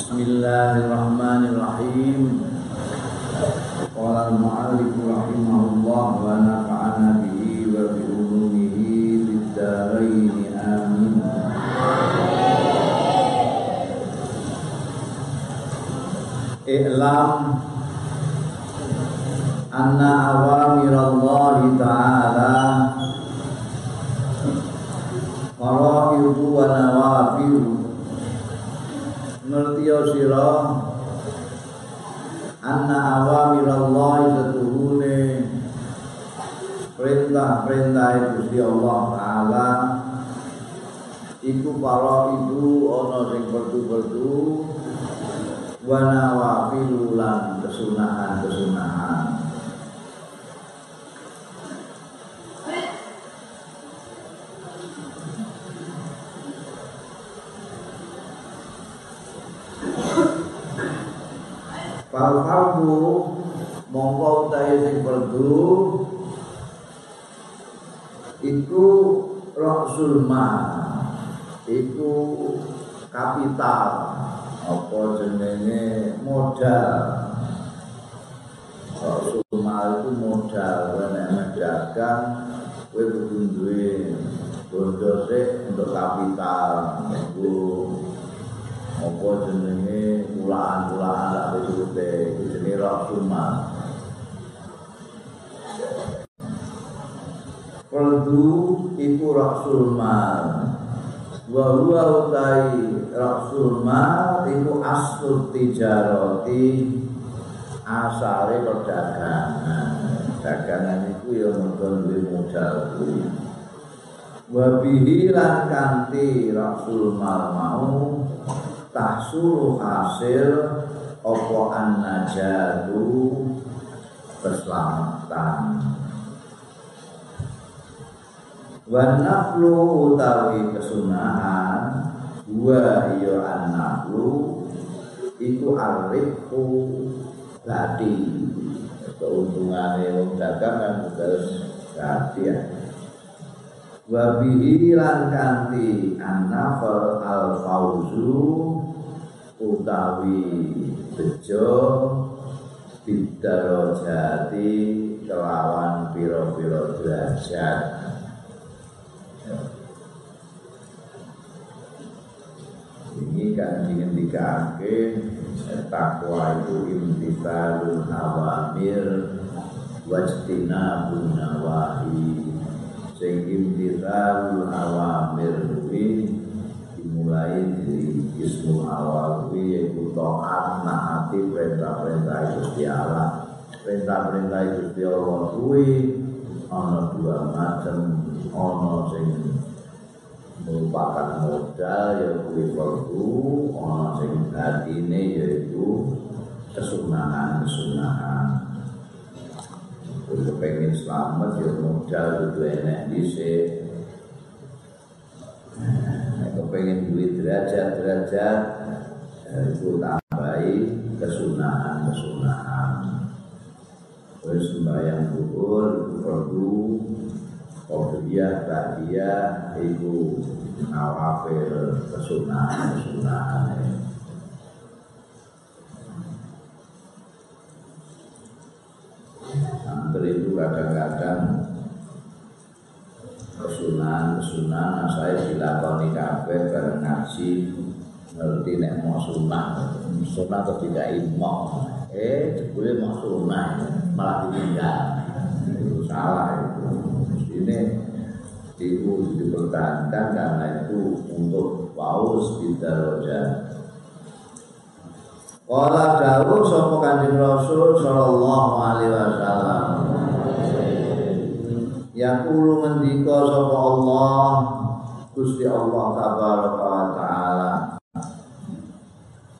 Bismillahirrahmanirrahim. Qala al-mu'allif rahimahullah wa nafa'ana bihi wa bi ulumihi fid dharain amin. I'lam anna awamirallahi ta'ala faraidu wa nawafilu ngerti sira anna awamirallahi satuhune perintah-perintah Gusti Allah taala. Iku para itu ana sing perdu-perdu wa kesunahan-kesunahan Fal fardu mongko utahe sing perdu iku rasul mal iku kapital. Apa jenenge? Modal. Rasul mal itu modal. Nek dagang kowe kudu duwe bondo untuk kapital. Iku apa jenenge kulaan-kulaan lak disebute iku jenenge rasulman Fardu iku rasul mal wa huwa utai rasul mal iku aslu tijarati asare perdagangan dagangan. Itu ya mergo duwe modal kuwi. Wa bihi lan rasul mal mau tahsulu hasil opo an-najatu? Keselamatan. Wa naflu utawi kesunahan wa iya an-naflu iku arifu gadi keuntungannya wong dagang kan harus gadi ya wa bihi lan kanthi an-nafal al-fauzu utawi bejo bidarojati kelawan piro-piro derajat. Ini kan ingin dikake takwa itu imtisalul awamir wajtinabun nawahi sing imtisalul awamir kuwi dimulai dari ismul awal kuwi yaitu taat naati perintah-perintah Gusti Allah. Perintah-perintah Gusti Allah kuwi ana dua macam ana sing merupakan modal ya kuwi perlu ana sing batine yaitu kesunahan-kesunahan untuk pengen selamat ya modal itu enak dhisik. Pengen duit derajat-derajat itu tambahi kesunahan-kesunahan terus sembahyang itu perlu Qobliyah, Ba'diyah itu nawafil kesunahan-kesunahan Itu kadang-kadang. Kesunahan-kesunahan saya dilakoni kabeh bareng ngaji. Ngerti nek mau sunah. Sunah atau tidak imam eh jebule mau sunah. Malah ditinggal. Itu salah itu. Ini itu dipertahankan karena itu untuk paus bidaroja Kala dawuh sapa Kanjeng Rasul sallallahu alaihi wasallam. Yaqulu ngendika sapa Allah Gusti Allah tabaraka wa taala.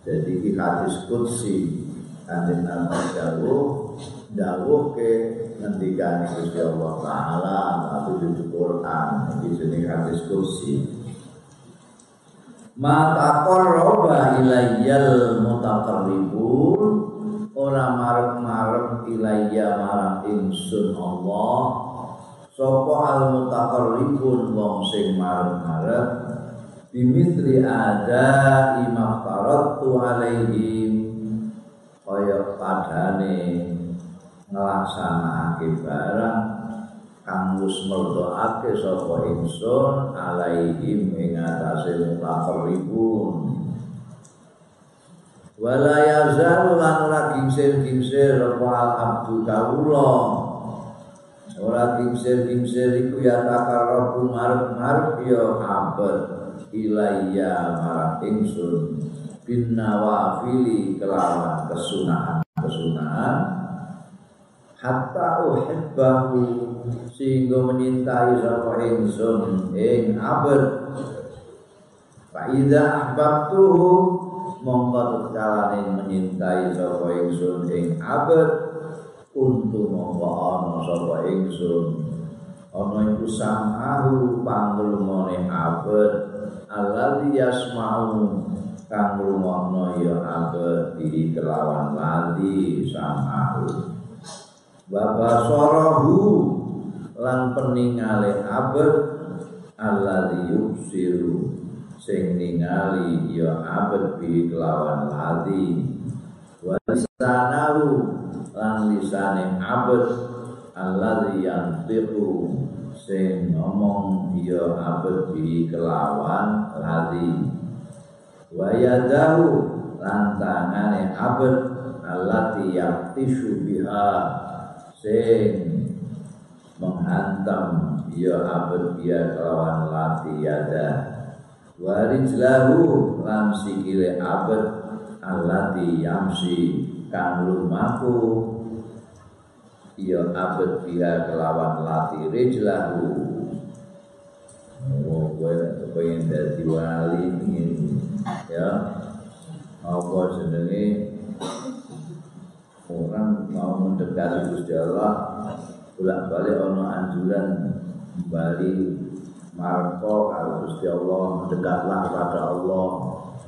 Jadi iki hadis qudsi. Kanjeng Nabi dawuh dawuh ke ngendikane Gusti Allah taala tapi di Quran iki jenenge hadis qudsi Ma taqarraba ilayyal mutaqarribun. Ora marep-marep ilayya marang ingsun Allah. Sapa al mutaqarribun wong sing marep-marep bimitri ada imam alaihim. Kaya padane nglaksanakake barang kang wis merdoake sapa ingsun alaihim ing atase mutaqarribun wala yazal lan ora gingsir-gingsir apa abdu kawula. Ora gingsir-gingsir iku ya takarrabu marep-marep ya abad ilayya marang ingsun. Bin nawafili kelawan kesunahan-kesunahan hatta uhibbahu sehingga menyintai sapa ingsun ing abad. Fa idza ahbabtuhu mongko menyintai sapa ingsun ing abad. Untuk mongko ana sapa ingsun. Ana iku samahu pangrumane abad. Alladzi yasma'u kang rumono ya abad. Di kelawan ladi samahu Bapak sorohu lan peningale abad alladzi yubsiru sing ningali ya abad bi kelawan ladi wa lan lisane abad alladzi yantiqu sing ngomong ya abad bi kelawan ladi wa yadahu lan tangane abad allati yaktishu biha sing menghantam ya abad dia kelawan lati yada warijlahu lan sikile abad allati yamsi kang lumaku. Ya abad dia kelawan lati rijlahu oh gue pengen jadi wali ini ya. Apa jenenge orang mau mendekati Gusti Allah bolak balik ono anjuran kembali marco kalau Gusti Allah mendekatlah kepada Allah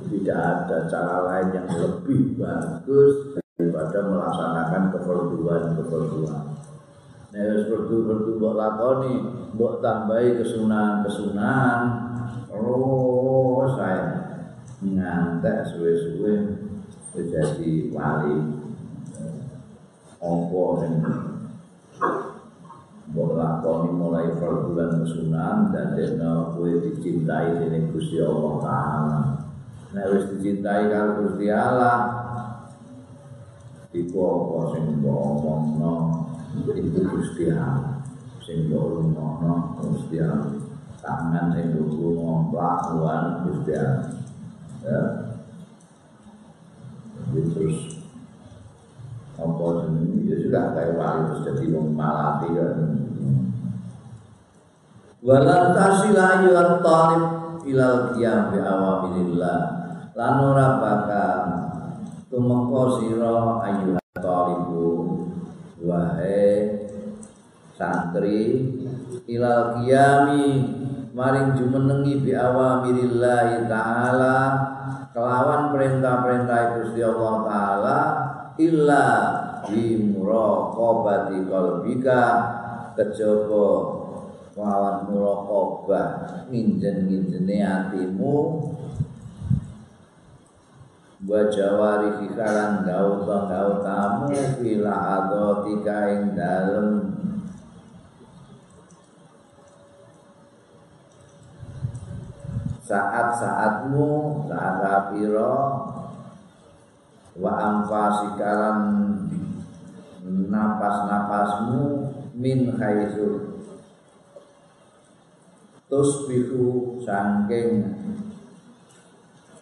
tidak ada cara lain yang lebih bagus daripada melaksanakan keperluan-keperluan. Nah, seperti seperti buat lakoni, buat tambahi kesunahan-kesunahan. Oh, saya ngantek suwe-suwe jadi wali opo sing mbok lakoni mulai perbulan kesunahan dan dene kowe dicintai dening Gusti Allah taala. Nek wis dicintai karo Gusti Allah iku apa sing mbok omongno iku Gusti Allah. Sing mbok Gusti Allah. Tangan sing mbok ngomplak wan Gusti Allah. Ya. Terus ya sudah kayak wali terus jadi wong malati kan wala tasila ayyuhan talib ilal qiyam bi awamirillah lan ora bakal tumeka sira ayyuhan talibu. Wahai santri ilal qiyami maring jumenengi bi awamirillah taala kelawan perintah-perintah Gusti Allah taala illa bi muraqabati qalbika. Kejaba lawan muraqabah. Nginjen-nginjene atimu. Wa jawari kikalan gauta gautamu fila adotika ing dalem. Saat-saatmu saat piro wa anfasikalan napas-napasmu min khaizu. Tusbihu sangking.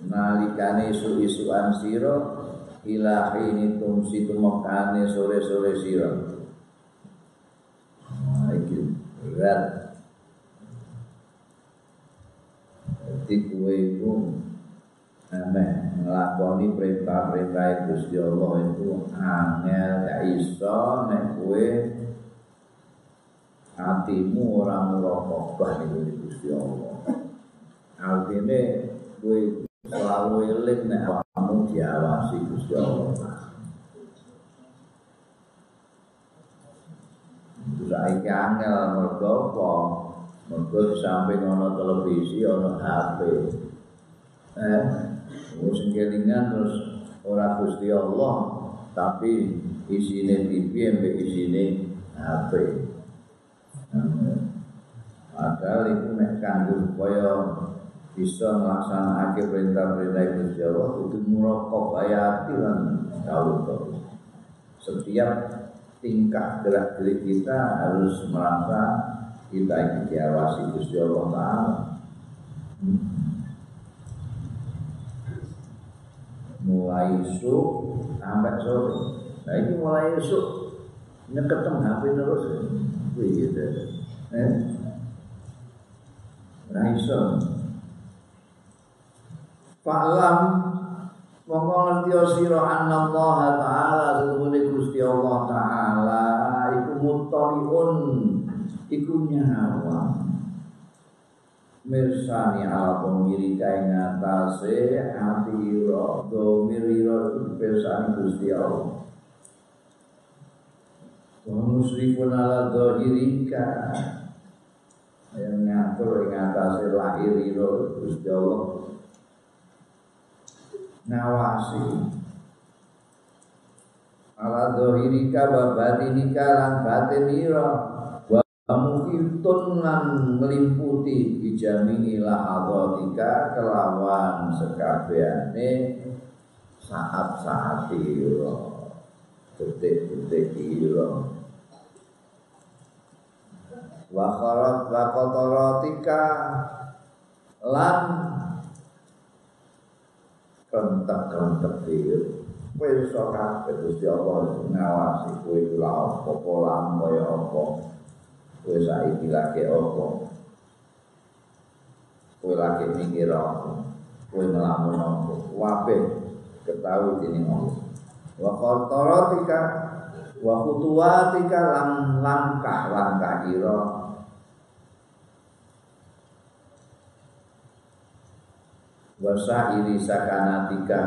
Nalikane isu-isuan sira ila ini tumsi tumekane sore-sore sira. Iki berat. Jadi kue Amen. Ngelakoni perintah-perintah Gusti Allah itu angel gak iso nek kowe hatimu orang merokok itu Gusti Allah. Artinya kowe selalu eling nek kamu diawasi Gusti Allah. Saiki angel mergo apa? Mergo samping ana televisi ana HP. eh sing kelingan terus ora Gusti Allah tapi isine TV mbek isine HP Padahal itu nek kanggo supaya bisa melaksanakan perintah-perintah Gusti Allah kudu muraqab ayati lan kawula. Setiap tingkah gerak gerik kita harus merasa kita ini diawasi Gusti Allah Taala. Mulai esok sampai sore. Nah ini mulai esok nyeketem HP terus. Gitu. Eh? Nah iso. Fa'lam mongko ngerti sira Allah taala setuhune Gusti Allah taala iku mutariun iku nyawa mirsani ala pemiri kae ngatasé ati ira domir ira mirsani Gusti Allah. Wa musrifun ala dhahirika yang ngatur yang atasnya lahir ira Gusti Allah. Ngawasi ala dohirika wa batinika lan batin ira lan meliputi bijami lahadatika kelawan sekabiane saat-saat ira detik-detik ira. Wa kharat wa qataratika lan kentek-kentek dia kowe iso kabeh Gusti Allah ngawasi iku lha apa pola kaya apa kowe lagi apa? Kowe lagi mikir apa? Kowe ngelamun apa? Wape ketahui dini Allah. Wa qataratika wa khutuwatika lan langkah-langkah ira. Wasa iri sakanatika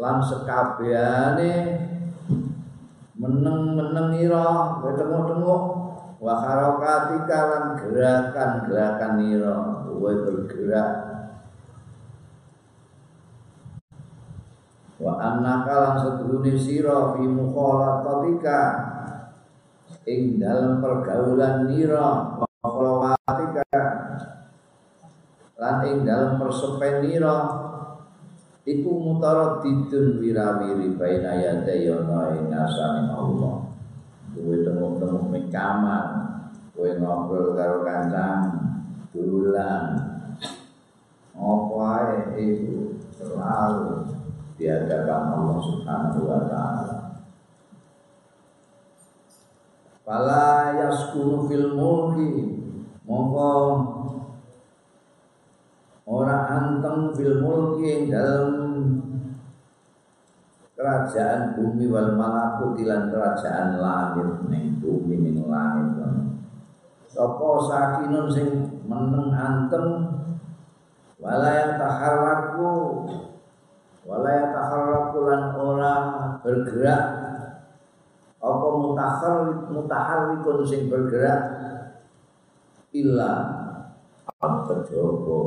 lan sekabehane meneng-meneng ira tengok-tengok wa harakatika lan gerakan-gerakan ira kowe bergerak. Wa annaka lan sedurune sira fi mukhalatatika. Ing dalam pergaulan nira. Wa khalawatika lan ing dalem persepenira iku mutaraddidun wirawiri baina yadayana ing ngasane Allah kowe tengok-tengok kamar kowe ngobrol karo kancam dulan apa ae itu? Selalu di hadapan Allah Subhanahu wa taala. Fala yaskunu fil mulki. Mongko ora anteng fil mulki dalam kerajaan bumi wal malakut lan kerajaan langit ning bumi ning langit. Sapa sakinun sing meneng anteng wala yang taharraku wala yang taharraku lan ora bergerak. Apa mutaharrik mutaharrikun sing bergerak? Illa kejaba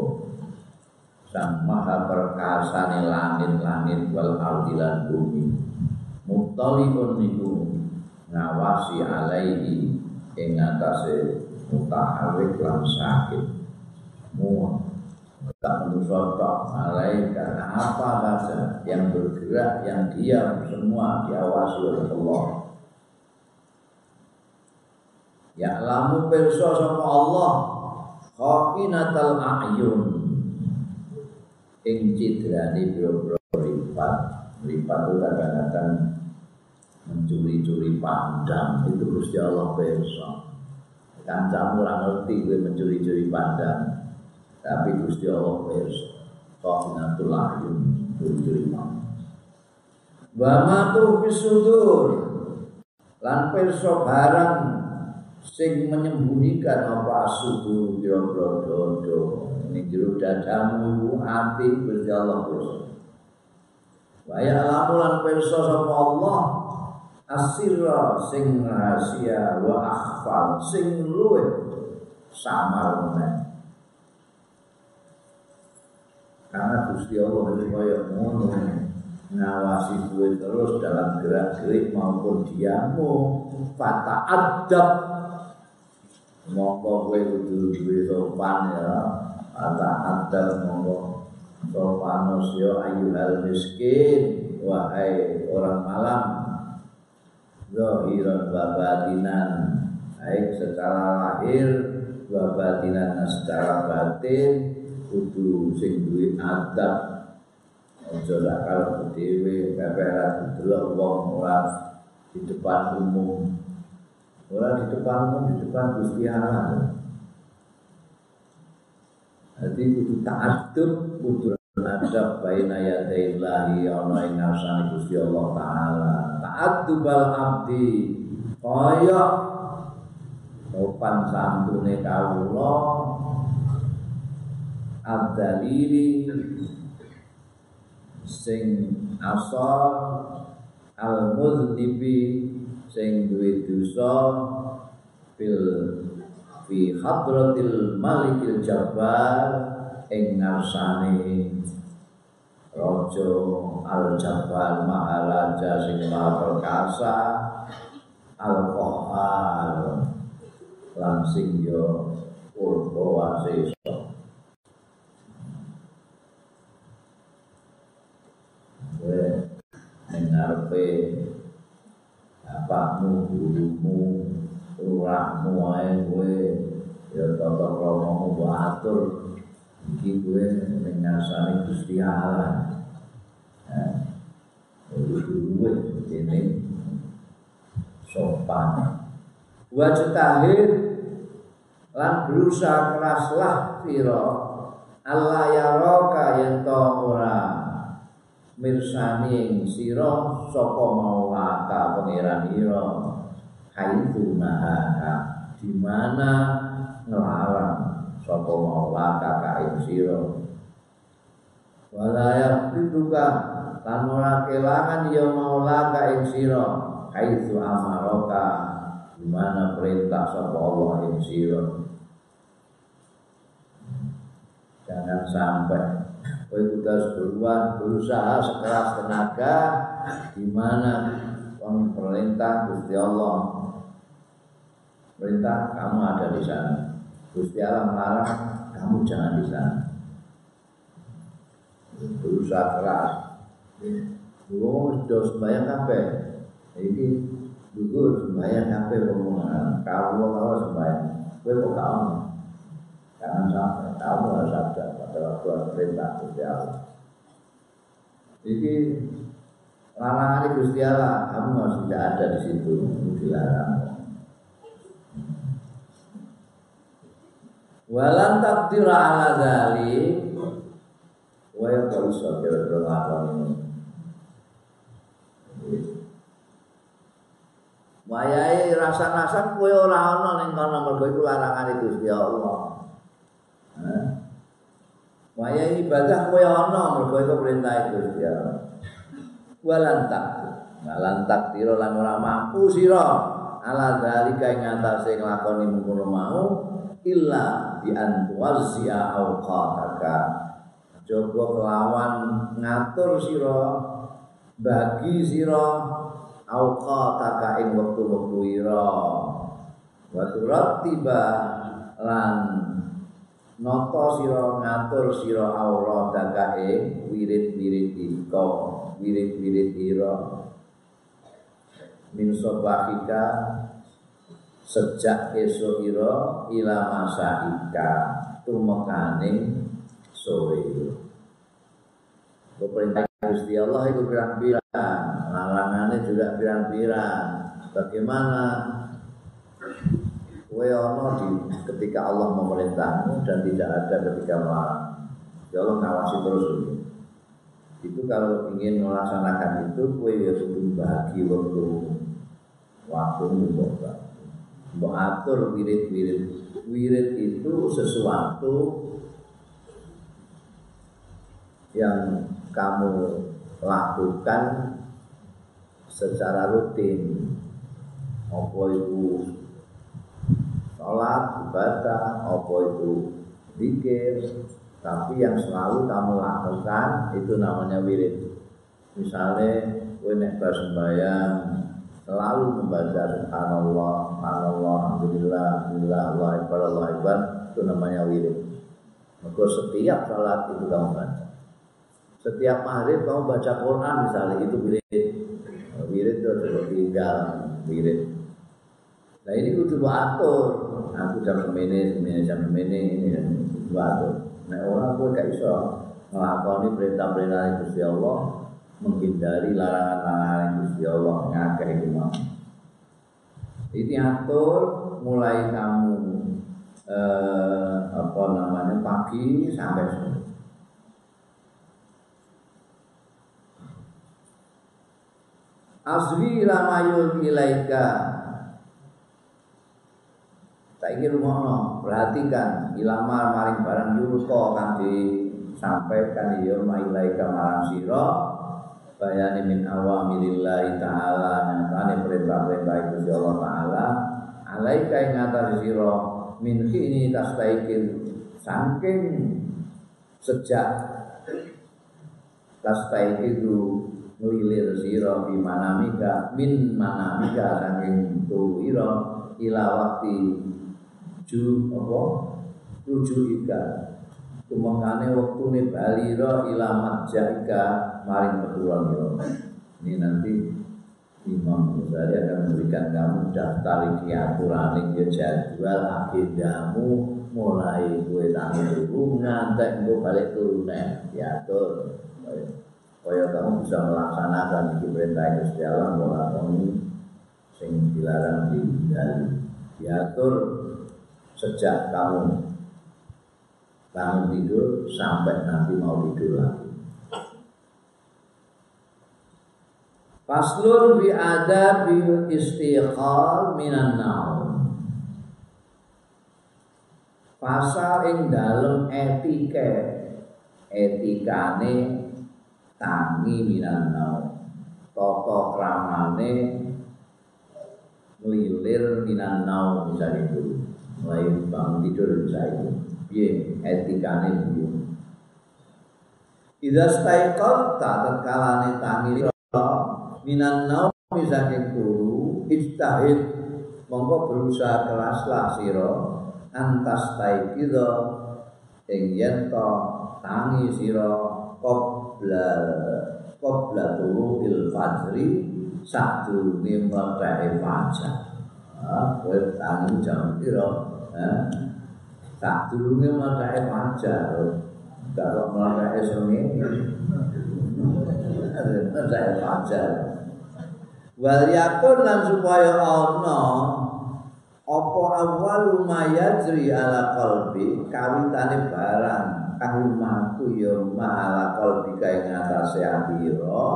sang maha perkasa langit-langit wal ardilan bumi. Mutaliun niku ngawasi alaihi ing atase mutaharrik lan sakit. Mu tak manusia alaihi karena apa saja yang bergerak yang diam semua diawasi oleh Allah. Ya lamu perso sama Allah Khafinatal a'yun Ing cidrani biro-biro ripat Ripat itu kadang-kadang Mencuri-curi pandang. Itu Gusti Allah perso Kan kamu orang ngerti gue mencuri-curi pandang. Tapi Gusti Allah perso Khafinatul a'yun Curi-curi pandang? Wa matu bisudur. Lan perso barang sing menyembunyikan apa asudu biro-biro dodo ini jero dadamu hati Gusti Allah Gusti wa ya lamulan pirsa sapa Allah asirra sing rahasia wa akhfal sing luwih samar meneh. Karena Gusti Allah itu kaya ngono ngawasi gue terus dalam gerak-gerik maupun diamu fata adab. Monggo gue kudu duwe sopan ya fata adab monggo sopanus yo ayyuhal miskin wahai orang malam zahiran babatinan baik secara lahir babatinan secara batin kudu sing duwe adab Ojo lah kalau dewe peperan delok wong di depan umum. Ora di depan umum, di depan Gusti Allah. Jadi kudu adab baina yadaillahi ana ing ngarsane Gusti Allah taala. Ta'addubal abdi kaya sopan santune kawula adzalili sing asal al mudhibi sing duwe dosa fil fi hadratil malikil jabbar ing ngarsane raja al jabbar maharaja sing maha perkasa al qahar lan sing yo urba wasesa ngarepe bapakmu, gurumu, lurahmu kowe ya tata kramamu atur iki ning ngasane Gusti Allah. Duwe dene sopan. Wajah tahir lan berusaha keraslah sira Allah ya roka to ora. Mirsani ing sira sapa maulaka pangeran ira haitu nahaka di mana ngelarang sapa maulaka ka ing sira walaya pituka lan ora kelangan ya maulaka ing sira haitu amaroka di mana perintah sapa Allah ing sira jangan sampai Kowe kudu beruang, berusaha sekeras tenaga di mana perintah Gusti Allah. Perintah kamu ada di sana. Gusti Allah melarang kamu jangan di sana. Berusaha keras. Oh, sudah sembahyang kabeh. Ini dulu sembahyang kabeh omongan. Kalau kalau sembahyang, kowe kok kamu Jangan sampai kamu harus ada pada waktu perintah Gusti Allah. Ini larangan Gusti Allah, kamu harus tidak ada di situ, dilarang. Walan takdir ala dalik Wa ya kau iso kira-kira ini Wayai rasa-rasa kue ora ana ning kono mergo iku larangan Gusti Allah. Waya ibadah kowe ana mergo itu perintah itu ya. Walantak. Walantak tiro lan ora mampu sira ala dalika ing atase nglakoni mengkono mau illa bi an tuwazzi'a awqataka. Coba kelawan ngatur sira bagi sira awqataka ing wektu-wektu ira. Wa turattiba lan Noto siro ngatur siro aura dakae wirid-wirid iko wirid-wirid iro min sobahika sejak esok iro ila masa ika tumekaning sore Perintah Gusti Allah itu pirang-pirang, larangannya juga pirang-pirang. Bagaimana Kowe ana di ketika Allah memerintahmu dan tidak ada ketika melarang. Ya Allah ngawasi terus. Itu kalau ingin melaksanakan itu, kowe ya kudu bagi waktu waktu untuk Mbok atur wirid-wirid. Wirid itu sesuatu yang kamu lakukan secara rutin. Apa itu sholat, ibadah, apa itu zikir, tapi yang selalu kamu lakukan itu namanya wirid misalnya kowe nek sembahyang selalu membaca subhanallah subhanallah alhamdulillah alhamdulillah Allah akbar Allah akbar. Itu namanya wirid. Maka setiap salat itu kamu baca. Setiap maghrib kamu baca Quran misalnya itu wirid. Wirid itu tinggal wirid. Nah ini kudu atur. Aku jam semene semene jam semene ini kudu atur. Nah orang pun gak iso ngelakoni perintah-perintah Gusti Allah menghindari larangan-larangan Gusti Allah ngakeh iki Ini atur mulai kamu eh, apa namanya pagi sampai sore. Asri lamayul ilaika Saiki rumono, perhatikan ilama maring barang yurko kan disampaikan ya ilaika marang sira bayani min awamirillahi ta'ala nyatane perintah-perintah itu Allah ta'ala alaika ing atas sira min khini tastaikin saking sejak tastaikin itu ngelilir sira di manamika min manamika saking tuwira ila waktu ju apa? Rujuk ika Kumangkane waktu ini baliro ilamat jaika maring keturunan Ini nanti Imam Ghazali akan memberikan kamu daftar iki aturan iki jadwal agendamu mulai gue tangi dulu ngantek gue balik turunan diatur supaya kamu bisa melaksanakan iki perintah Gusti Allah nglakoni sing dilarang diatur sejak kamu bangun tidur sampai nanti mau tidur lagi Faslun fi adabil istiqal minan naum. Pasal ing dalem etike etikane tangi minan naum. Tata kramane ngelilir minan naum misalnya itu. Mulai bangun tidur bisa itu. Piye etikane piye. Idza staiqalta tatkalane tangi minan naumi saking turu ijtahid. Monggo berusaha kelaslah sira antas taikidha ing yen to tangi sira qabla qabla il fajri sadurunge mletheke fajar ah kowe tangi jam pira ha sadurunge mletheke fajar karo mletheke srengenge mletheke fajar wal yakun lan supaya ana apa awal mayajri ala qalbi kawitane barang kang lumaku ya ala qalbi kae ngatasé atira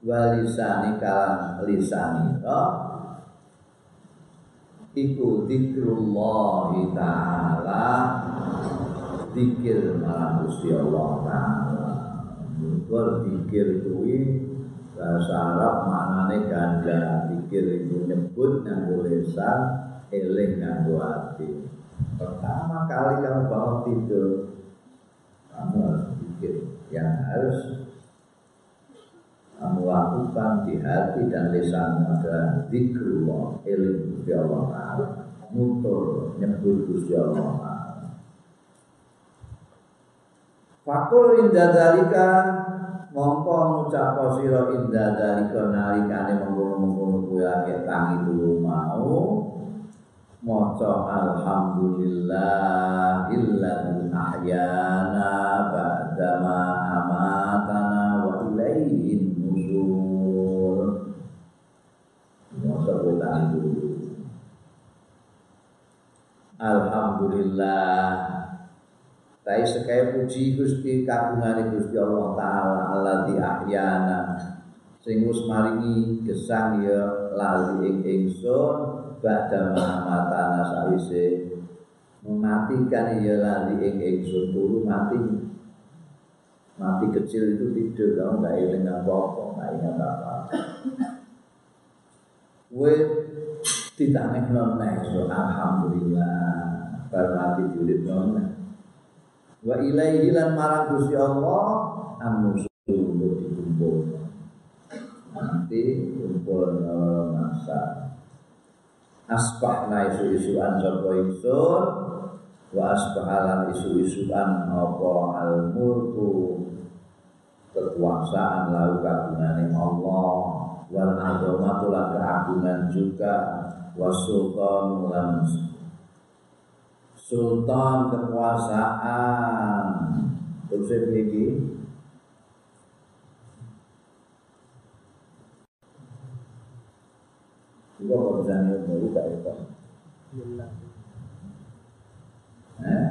walisani kalan lisanira iku zikrullah taala. Zikir marang Gusti Allah taala. Berzikir kuwi bahasa Arab maknane ganda pikir itu nyebut nganggo lisan eling nganggo hati pertama kali kamu bangun tidur kamu harus pikir yang harus kamu lakukan di hati dan lisan adalah zikrullah eling Gusti Allah Ta'ala nutur nyebut Gusti Allah Ta'ala. Fakul indah dalika mongko ngucap sira inda dalika nalikane mengkono-mengkono kuwi tangi dulu mau. Maca alhamdulillah illadzi ahyana ba'dama amatana wa ilaihi dulu Alhamdulillah. Tapi sekaya puji Gusti kagungane Gusti Allah taala alladzi ahyana. Sing maringi gesang ya lali ing ingsun badha matana sawise. Mematikan ya lali ing ingsun turu mati. Mati kecil itu tidur kamu nggak eling apa-apa nggak ingat apa Gue ditanya nona alhamdulillah. Bar mati julid nona wa ilaihi lan marang Gusti Allah anusul dikumpul. Nanti kumpul masa. Asbahna isu-isuan sapa ingsun wa asbahalan isu-isuan apa al mulku kekuasaan lalu kagungan Allah wal azamatu keagungan juga wasultan lan sultan kekuasaan terus iki Juga kerjanya baru gak. Eh?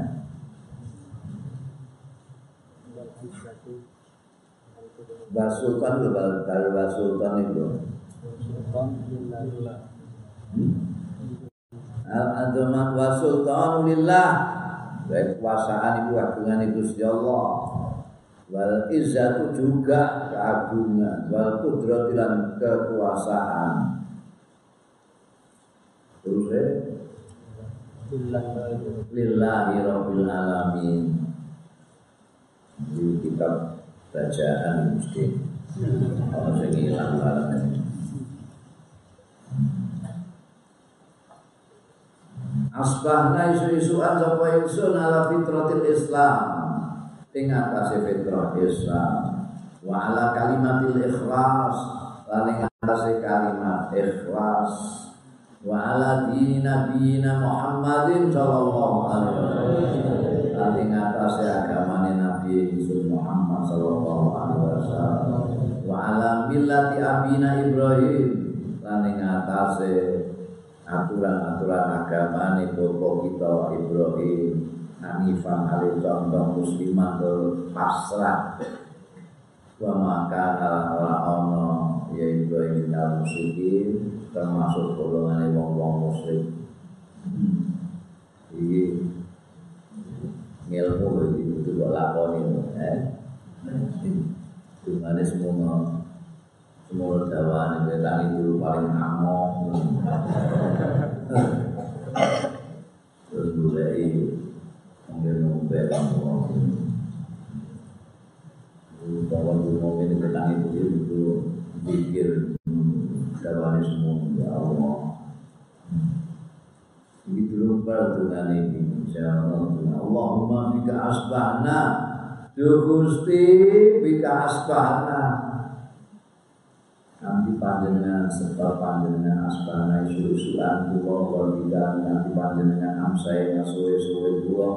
Itu kalau basultan itu. Hmm? Al-azamat wa sultan lillah Kekuasaan itu agungan Gusti Allah. Wal izzatu juga keagungan. Wal kudratilan kekuasaan. Terus ya Lillahi Rabbil Alamin. Di kitab bacaan mesti Kalau saya hilang barang Asbahna isu-isuan sapa ingsun ala fitratil Islam. Ing atase fitrah Islam. Wa ala kalimatil ikhlas. Lan ing atase kalimat ikhlas. Wa ala dini nabiyina Muhammadin sallallahu alaihi wasallam. Lan ing atase agamane Nabi Muhammad sallallahu alaihi wasallam. Wa ala millati abina Ibrahim. Lan ing atase aturan-aturan agama ini bapak kita Ibrahim Hanifah alih contoh muslimah ke pasrah. Wa maka ala ono ya Ibrahim al musyrikin termasuk golongan wong-wong musyrik. Iki ngilmu iki kudu lakoni eh. Tungane semua semua dakwaan ini itu paling amok terus mulai mungkin mungkin kamu. Bahwa dulu ini tentang itu itu pikir dakwaan semua ya Allah. Ini belum dengan ini Allahumma bika asbahna. Duh bika asbahna nanti panjenengan serta panjenengan asbana isu-isuan kula wa bika nanti panjenengan amsai suwe-suwe kula.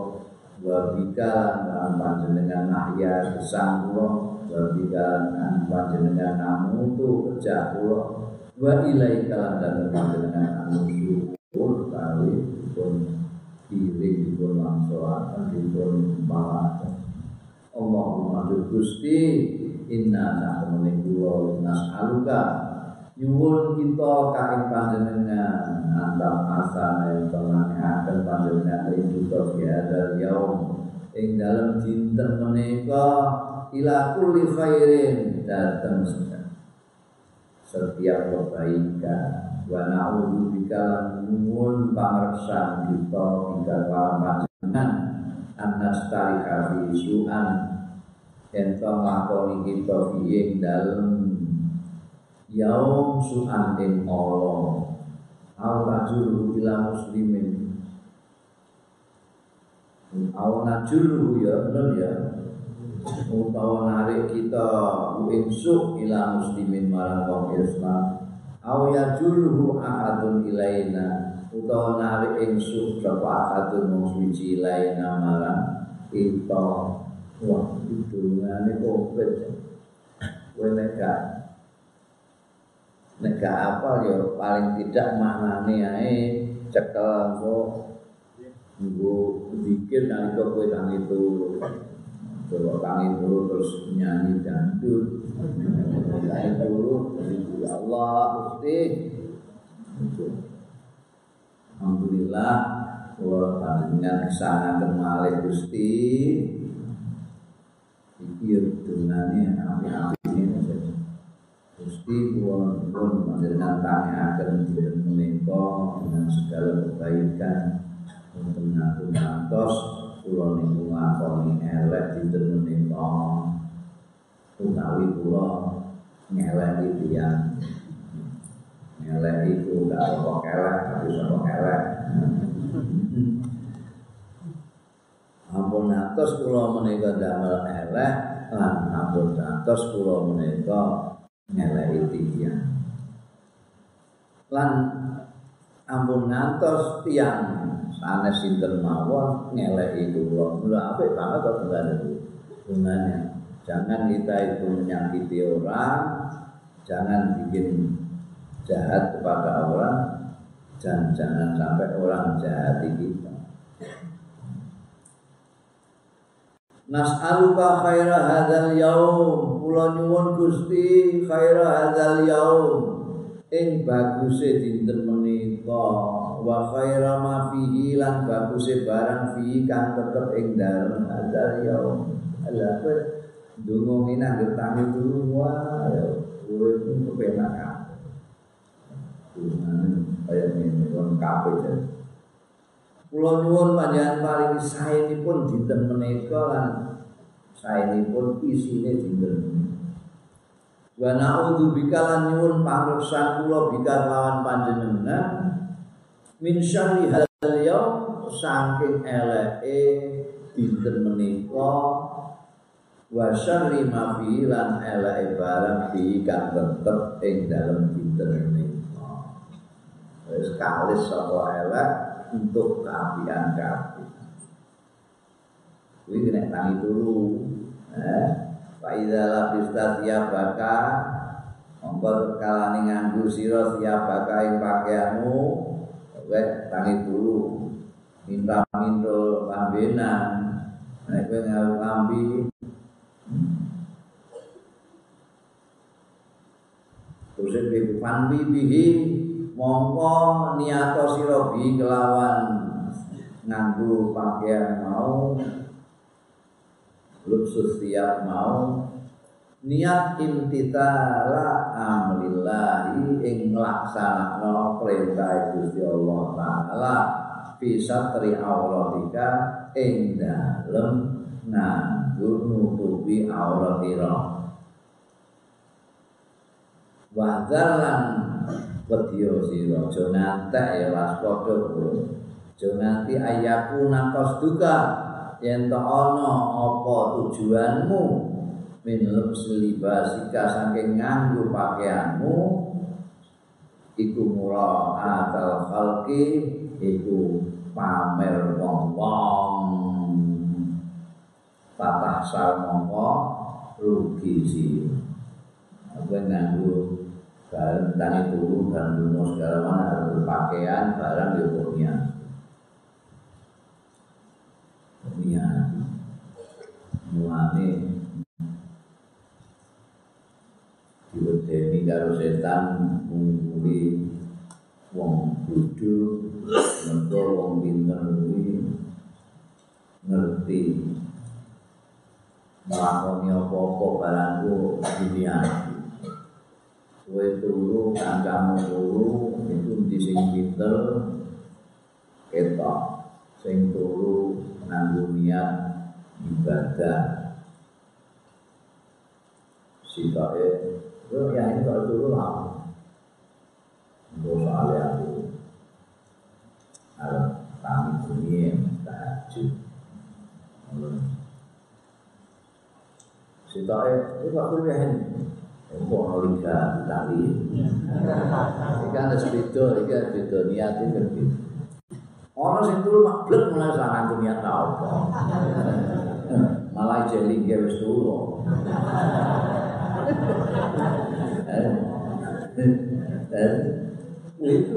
Wa bika lan panjenengan nahya gesang kula. Wa bika lan panjenengan namutu kerja kula. Wa ilaika dan panjenengan anusyukur kali pun pilih pun langsoakan pun malakan Allahumma Gusti inna nahmuni kula nas'aluka nyuwun kita kaing panjenengan antam yang akan panjenengan ing kita biadal yaum. Ing dalam dinten menika ila kulli khairin datang setiap kebaikan wa na'udzu bika nyuwun pangreksan kita bika panjenengan. Annastarika fi su'an ento nglakoni kita piye dalem yaum su'an Allah. Au rajul ila muslimin. Au najuru ya bener ya. Utawa narik kita insuk ila muslimin marang wong Islam au ya juluhu ahadun ilaina. Utawa narik insuk sapa ahadun suci ilaina marang kita Wah, itu ngane komplit. Kowe nek gak apa ya paling tidak maknane ae cekel engko nggo zikir nalika kowe tangi turu. Coba tangi turu terus nyanyi dangdut. Tangi turu ya Allah Gusti. Alhamdulillah kula panjenengan ke sana malih Gusti pikir dengannya api-api saja. Gusti kula pun panjenengan tangiaken dinten menika dengan segala kebaikan. Untuk ngatur ngantos kula niku ngakoni elek dinten menika utawi kula ngeleki tiyang. Ngelek iku gak apa kelek tapi apa kelek ampun atos kula menika damel elek lan ampun atos kula menika ngeleki tiyang. Lan ampun ngantos tiyang. Sanes sinten mawon ngeleki kula. Lha apik banget kok hubungannya jangan kita itu menyakiti orang jangan bikin jahat kepada orang dan jangan sampai orang jahati kita Nas'aluka khaira hadzal yaum. Kula nyuwun Gusti khaira hadzal yaum. Ing baguse dinten menika wa khaira ma fihi lan baguse barang fihi kang tetep ing dalem hadzal yaum. Ala apa dungo minang getami dulu ya urip kepenak Dungan kaya ini kon kabeh Kula nyuwun panjenengan paring saenipun dinten menika lan saenipun isine dinten Wa na'udzu bika lan nyuwun pangreksan kula bika lawan panjenengan min syarri hadzal yaum saking eleke dinten menika. Wa syarri ma fi lan eleke barang fi kang tetep ing dalem dinten menika. Wis kalis sapa elek untuk keapian kabeh. Kuwi kena tangi dulu. Eh, Pak Ida labista baka Monggo kalane nganggo sira baka ing pakaianmu Kowe tangi dulu Minta minta pambenan Nek kowe ngau kambi Terus ibu pambi bihi mongko niato sira bi kelawan nganggo pakaian mau luksus tiap mau. Niat imtitala amrillahi ing nglaksanakno perintah Gusti Allah taala bisa tri auratika ing dalem nganggo nutupi auratira Wadalan wedya sira aja ngantek ya waspada aja nganti ayaku nakos yen to ana apa tujuanmu min libasika saking nganggo pakaianmu iku murah atal khalqi iku pamer wong-wong. Patah sal mongko rugi sih. Apa nganggo barang tangi dulu dan dulu segala mana harus berpakaian barang di umurnya umurnya mulane. Diwedeni karo setan ngumpuli wong bodho mergo wong pinter kuwi ngerti. Nglakoni apa-apa barangku dunia kowe turu kancamu turu itu di sing pinter ketok. Sing turu nganggo niat ibadah. Sitoke yo ya ini kalau turu lah. Gue soalnya aku. Kalau kami dunia tahajud. Sitoke itu waktu ya ini Wong liga tali. Iki kan wis beda, iki beda niate kan beda. Orang sing turu mak blek mulai sarang niat ta apa. Malah jeli ge wis turu. Eh, itu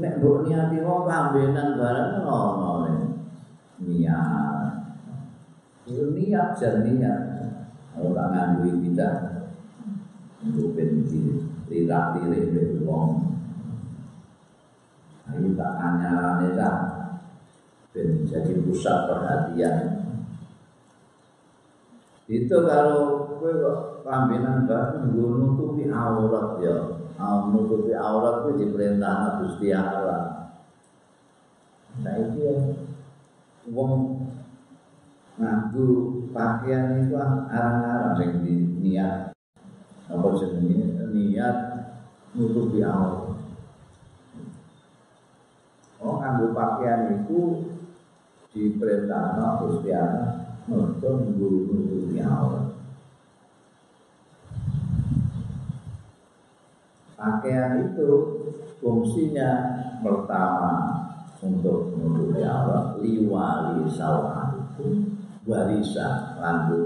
nek mbok niati wong kambenan barang ono niat. Niat jan niat. Ora nganggo kita untuk benci lirak lirik dari wong ini tak anyaran itu ben jadi pusat perhatian. Itu kalau gue kok pambinan bareng gue nutupi aurat ya. Nutupi aurat gue diperintah Gusti Allah. Nah itu ya wong nganggu pakaian itu arang-arang di niat apa jenenge niat nutupi awal Oh nganggu pakaian itu diperintahkan Gusti Allah untuk nutupi awal pakaian itu fungsinya pertama untuk menutupi awal liwali sawah itu barisan landu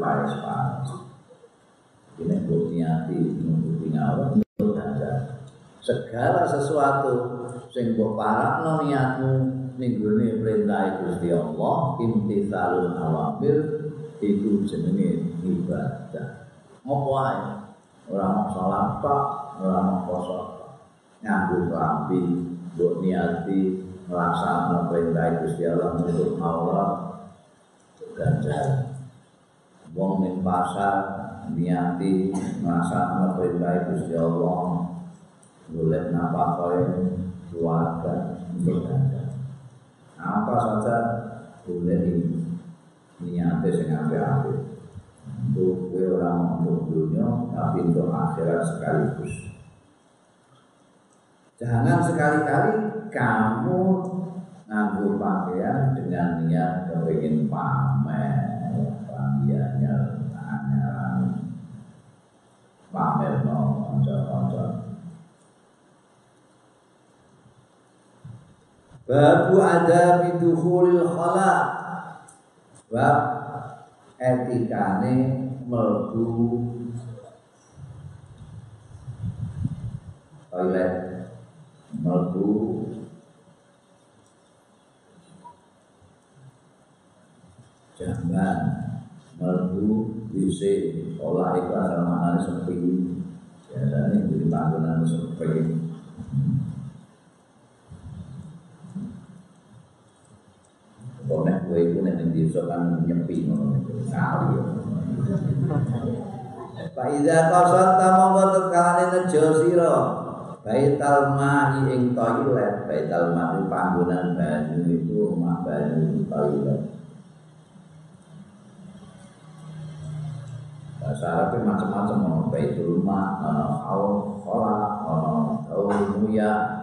ini buat niati menutupi awal ada segala sesuatu sing mbok parakno niatmu ning gone perintah Gusti Allah imtithalul awamir itu jenenge ibadah. Ngopo ae? Ora salat tok ora poso nyambung rapi mbok niati melaksanakan perintah Gusti Allah untuk Allah ganjar. Wong ning pasar niati melaksanakan perintah Gusti Allah. Golek napakoe keluarga untuk ganjar apa saja boleh ini niatnya sing apik-apik. Untuk orang untuk dunia tapi untuk akhirat sekaligus. Jangan sekali-kali kamu nganggur pakaian dengan niat kepingin pamer panggiannya tanya pamer no konco-konco Babu ada bidukhulil khala Bab etikane melbu toilet melbu jamban melbu bisa olah itu asal maknanya sepi biasanya jadi panggungan sepi Konek gue itu ning desa kan nyepi kali. Pak Iza kosot mongko tekalane nejo sira. Baital ma'i ing toilet, baital ma'i panggonan banyu itu omah banyu toilet. Bahasa Arabnya macam-macam, ono baitul ma, ono haul, kolak, ono haul muya.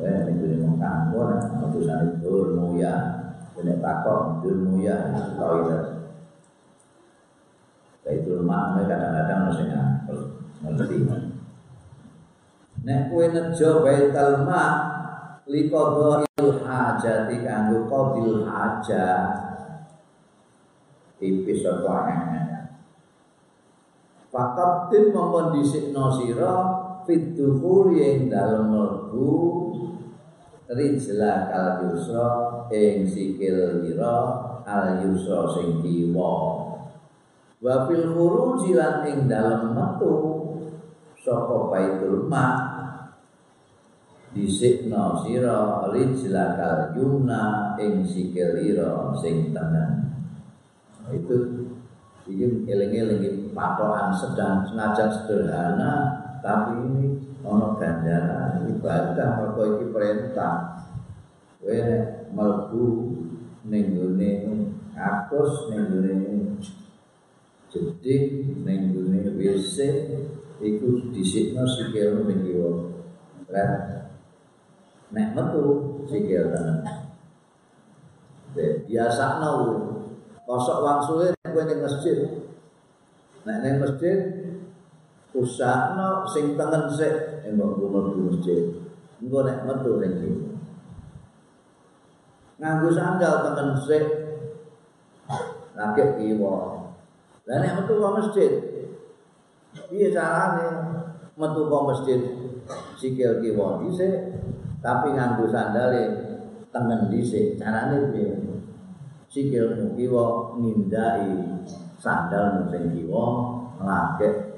Eh, ini gue ngomong kan, ono tulisan itu muya. Kena takok ilmu ya toilet. Baitul makna kadang-kadang mesti ngapel ngerti. Nek kowe nejo baitul mak liqadha il hajati kanggo qadil hajat tipis apa enek. Fakat tim mongkon dhisikno sira fit yang dalem mlebu rijla kal yusra ing sikil ira al yusra sing kiwa. Wa fil khuruji lan ing dalem metu saka baitul ma disikna sira rijla kal yumna ing sikil ira sing tengen. Itu ini eling-eling patokan sedang senajan sederhana tapi ini ono ganjaran. Ibadah mergo iki perintah. Kowe mlebu ning gone akus ning gone jeding ning gone WC iku dhisikno sikil ning kiwa. Nek metu sikil tenan. Biasa nau kosok wangsule kowe ning masjid nek ning masjid usahno sing tengen sik embok mlebu masjid. Engko nek metu ning kene. Nganggo sandal tengen sik. Lagi kiwa. Lah nek metu ke masjid. Piye carane metu ke masjid sikil kiwa dhisik tapi nganggo sandale tengen dhisik. Carane piye? Sikilmu kiwa ngindai sandal sing kiwa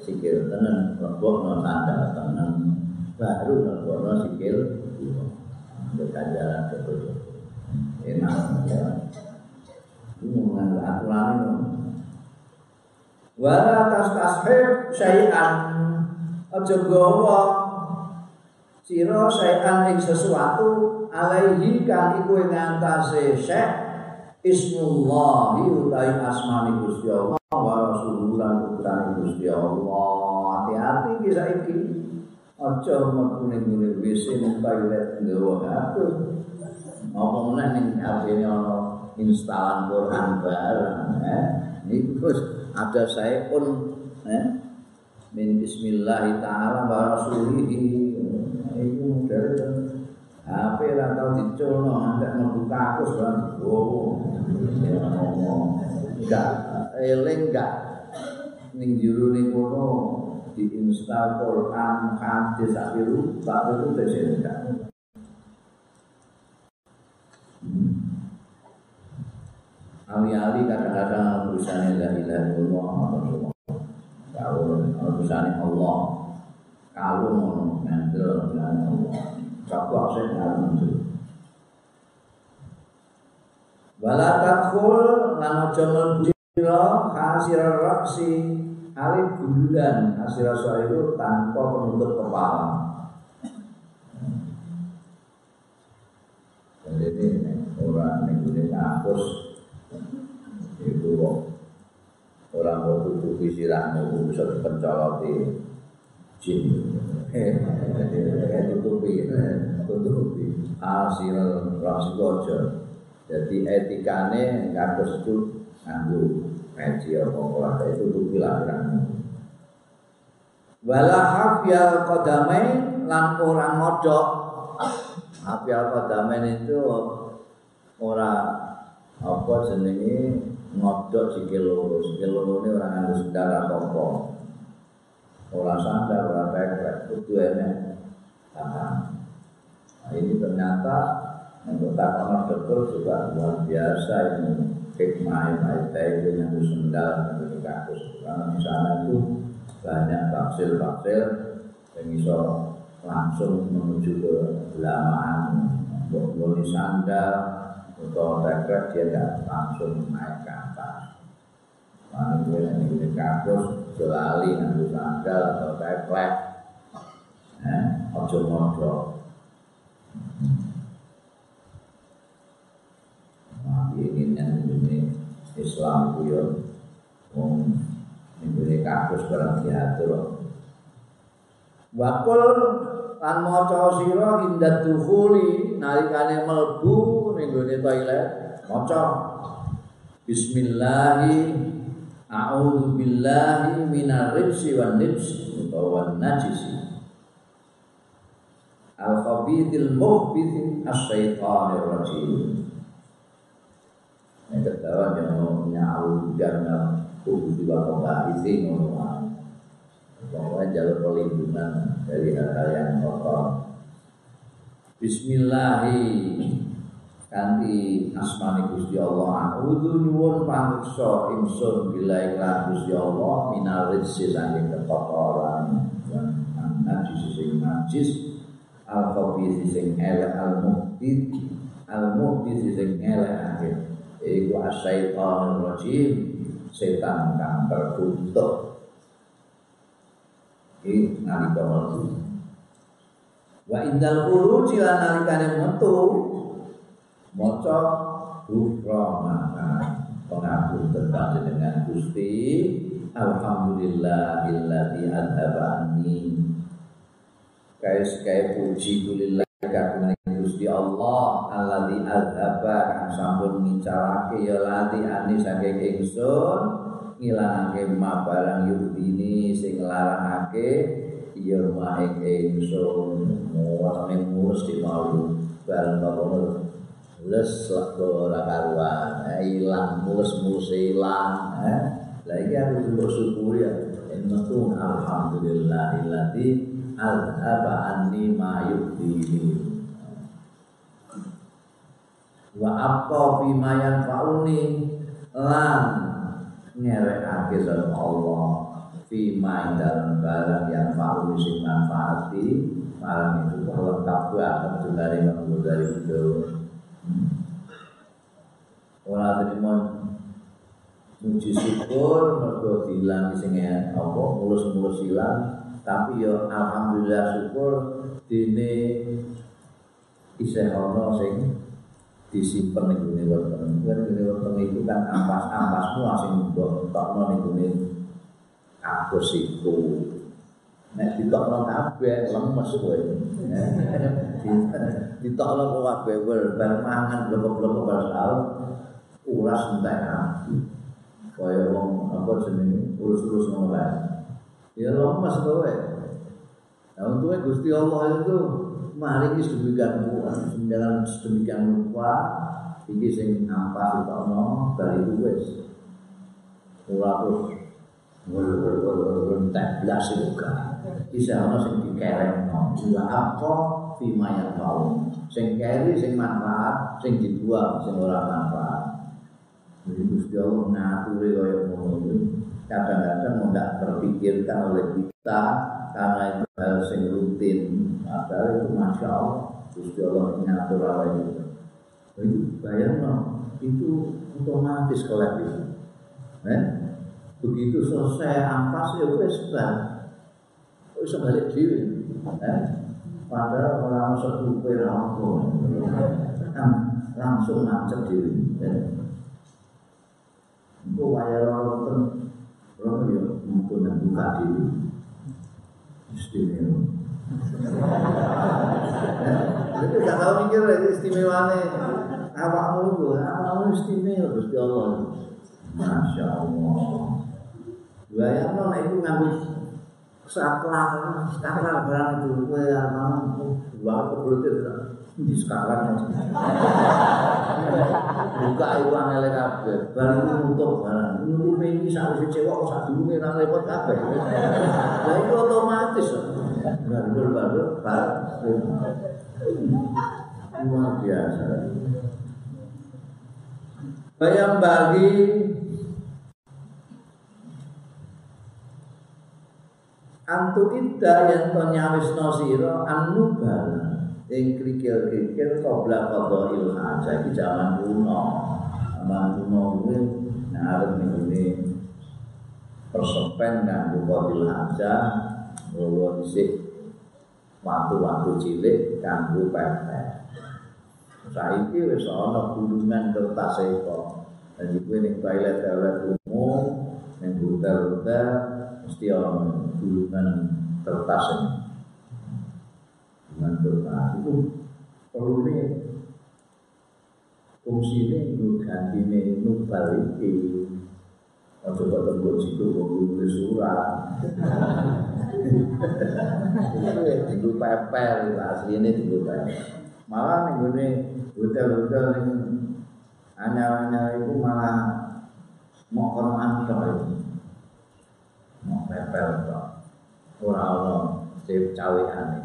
sikil tenen lebokno sandal tenen baru lebokno sikil berkajaran betul enak ya. Ini mengambil aturan ini wala tas tashib syai'an. Aja gawa sira syai'an ing sesuatu alaihi kan iku ing antase Ismullahi utai asmani Gusti Allah wa rasuluhu lan Gusti Allah. Hati-hati iki saiki. Aja mlebu ning ngene WC ning toilet nggawa HP. Apa meneh ning HP-ne ana instalan Quran bareng, eh. Niku ada saya pun eh min bismillah taala wa rasulihi iku dari HP ra tau diculno ngantek mlebu kakus lan gowo enggak eling enggak ning jero ning kono diinstal Quran hadis sak biru sak itu tesih enggak Ali-ali kadang-kadang urusannya la ilaha illallah kalau urusan Allah kalau ngambil urusan Allah satu aset ngalung itu wala takul lan aja mlebu hasil raksi alif hasil soal itu tanpa penutup kepala. Jadi ini orang ini kampus itu orang mau tutupi sirahmu bisa pencoloti jin. Jadi tutupi tutupi. Hasil rasigojo jadi etikane ngatus itu nganggu ngaji apa apa itu tutupi lahiranmu wala hafyal kodamain lan orang modok hafyal kodamain itu orang apa jenenge ngodok sikil loro, sikil loro ini orang nganggo sendal apa Orang sandal, orang tekrek, itu enak. Nah, ini ternyata untuk takono dokter juga luar biasa ini. Hikmah yang itu yang sendal yang kakus karena di sana itu banyak baksil-baksil yang bisa langsung menuju ke lamaan. Untuk sandal atau tekrek dia tidak langsung naik ke gue yang ini jelali, nanti sandal atau teplek. Eh, ojo modok. Nah, ingin yang ini Islam ya, um, ini kampus barang diatur. Wakul lan maca sira indat dukhuli nalikane mlebu ning gone toilet maca Bismillahirrahmanirrahim A'udzu billahi minar rijsi wan nijsi utawa najisi. Al khabithil muhbith asyaitanir rajim. Yang ketawa yang nyau karena tubuh juga pembahasin Pokoknya jalur perlindungan dari hal-hal yang kotor. Bismillahirrahmanirrahim kanthi asmane Gusti Allah a'udzu nyuwun pangreksa ingsun bila iklan Gusti Allah minal rizqi saking kekotoran najis sing najis al khabith sing elek al muhdid al muhdid sing elek iku asyaitan rajim setan kang terkutuk iki nalika metu. Wa indal khuruji lan nalikane metu maca ghufranaka pengapunten dengan Gusti. Alhamdulillahilladzi adhaba anni kaya puji kulillah kagungan Gusti Allah alladzi adhaba kang sampun ngicarake ya lati ani saking ingsun ngilangake ma barang yudini sing larangake ya ma ing ingsun. Mulus di malu barang bapak mulus waktu ora karuan ilang mulus mulus ilang eh. Lagi harus bersyukur ya innakum alhamdulillahilladzi azhaba anni ma yudini. Wa apa fi ma yanfa'uni lan ngerekake sama Allah fi ma dalam barang yang fa'uni sing manfaati. Barang itu lengkap banget dari dari itu Ora terima muji syukur mergo dilang sing apa mulus-mulus ilang tapi ya alhamdulillah syukur dene isih ana sing disimpen ning gone weteng. Kan gone weteng itu kan ampas-ampasmu sing mbok tokno ning gone kagus iku. Nek ditokno kabeh lemes kowe. Ditokno kabeh wer bar mangan blok-blok bar tau ulas entek kaya wong apa jenenge urus-urus ngono Ya lemes kowe. Nah untungnya Gusti Allah itu mari iki sedemikian kuat, sedemikian sedemikian rupa iki sing nampak utama dari wis. Ora terus entek blas juga. Bisa ana sing dikerengno. Juga apa fima yang mau. Sing keri sing manfaat, sing dibuang sing ora manfaat. Jadi Gusti Allah ngaturi kaya ngono kadang-kadang tidak terpikirkan oleh kita karena itu hal yang rutin padahal itu masya Allah Gusti Allah mengatur Allah itu itu bayang itu otomatis kolektif eh? begitu selesai ampas ya wes kan bisa balik diri eh? Padahal orang sepupu langsung ngancep diri itu wayar orang kalau ya untuk buka diri istimewa. Itu gak tahu mikir lagi istimewanya. Awakmu itu, awakmu istimewa Gusti Allah. Masya Allah. Bayangno nek iku saklar barang itu arep dua kebelut di sekarang buka uang kabeh. Barang barang ini sak repot kabeh. Lah itu otomatis baru luar biasa. Bayang bagi antu kita yang to nyawis nosiro anubal ing krikil-krikil qabla qada'il haja iki jaman kuno. Zaman kuno kuwi arep ngene persepen kanggo qadil haja bawa dhisik waktu-waktu cilik kanggo pepet. Saiki wis ana gulungan kertas eko. Jadi kowe ning toilet-toilet umum, ning hotel-hotel mesti ana gulungan kertas ini. manfaat itu perlu nih fungsi ini untuk ganti nih nubal ini Ojo kok tembok situ kok nulis surat. Itu pepel asli ini itu pepel. Malah nih gue hotel-hotel ini anyar-anyar itu malah mau koran itu. Mau pepel kok. Orang-orang cawe aneh.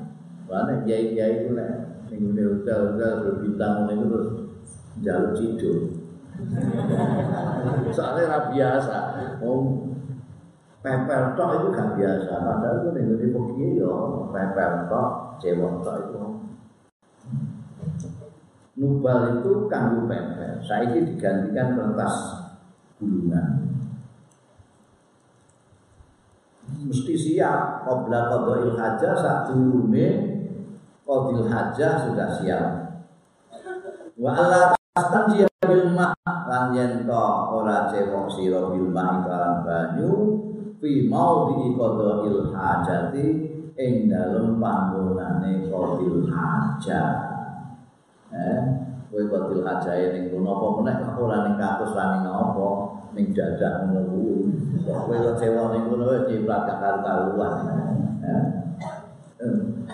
Mana kiai-kiai itu lah, minggu hotel-hotel berbintang itu terus jalur cido. Soalnya ra biasa. Oh, pepel tok itu gak biasa. Padahal itu minggu di pergi ya pepel tok, cewek tok itu. Nubal itu kanggo pepel. Saya ini digantikan kertas gulungan. Mesti siap. Qobla qadha'il hajah saat durunge qadil hajah sudah siap. Wa Allah tastanjiya bil ma lan yen to ora cewek sira bil ma iklan banyu fi maudhi qadil hajati ing dalem panggonane qadil hajah. Eh, kowe qadil hajah ning kono apa meneh ora ning kakus ra ning apa ning dadah ngono. Kowe kok cewek ning kono wis ciprat karuan. Eh.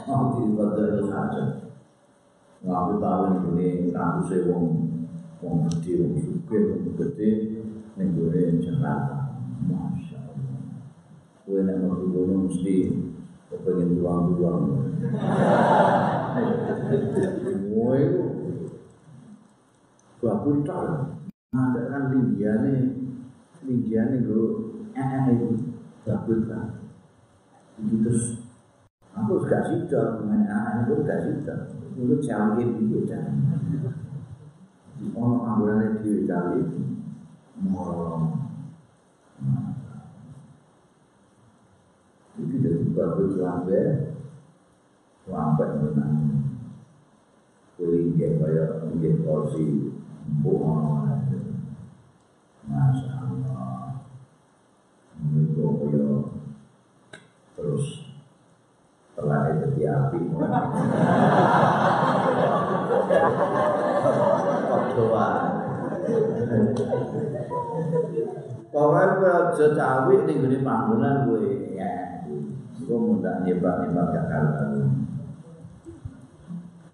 mau diwadil hajat ngaku tahu ini kampusnya wong wong gede, wong suke, wong gede ini gue Jakarta. Masya Allah. Gue yang mau dulu mesti kepengen tuang-tuang. Gue itu gua pun tahu ada kan tinggiannya tinggiannya gue eh itu gak pun terus Aku gak sida, anak itu gak sida. Itu canggih itu kan. Ono anggurane dhewe canggih. Moro. Iki dadi bagus lambe. Lambe menang. Kuwi nggih kaya nggih kursi empuk Masya Allah Itu kaya terus telah jadi api Doa. Pokoknya gue aja cawi nih panggungan gue ya. Gue mudah nyebak-nyebak gak kalah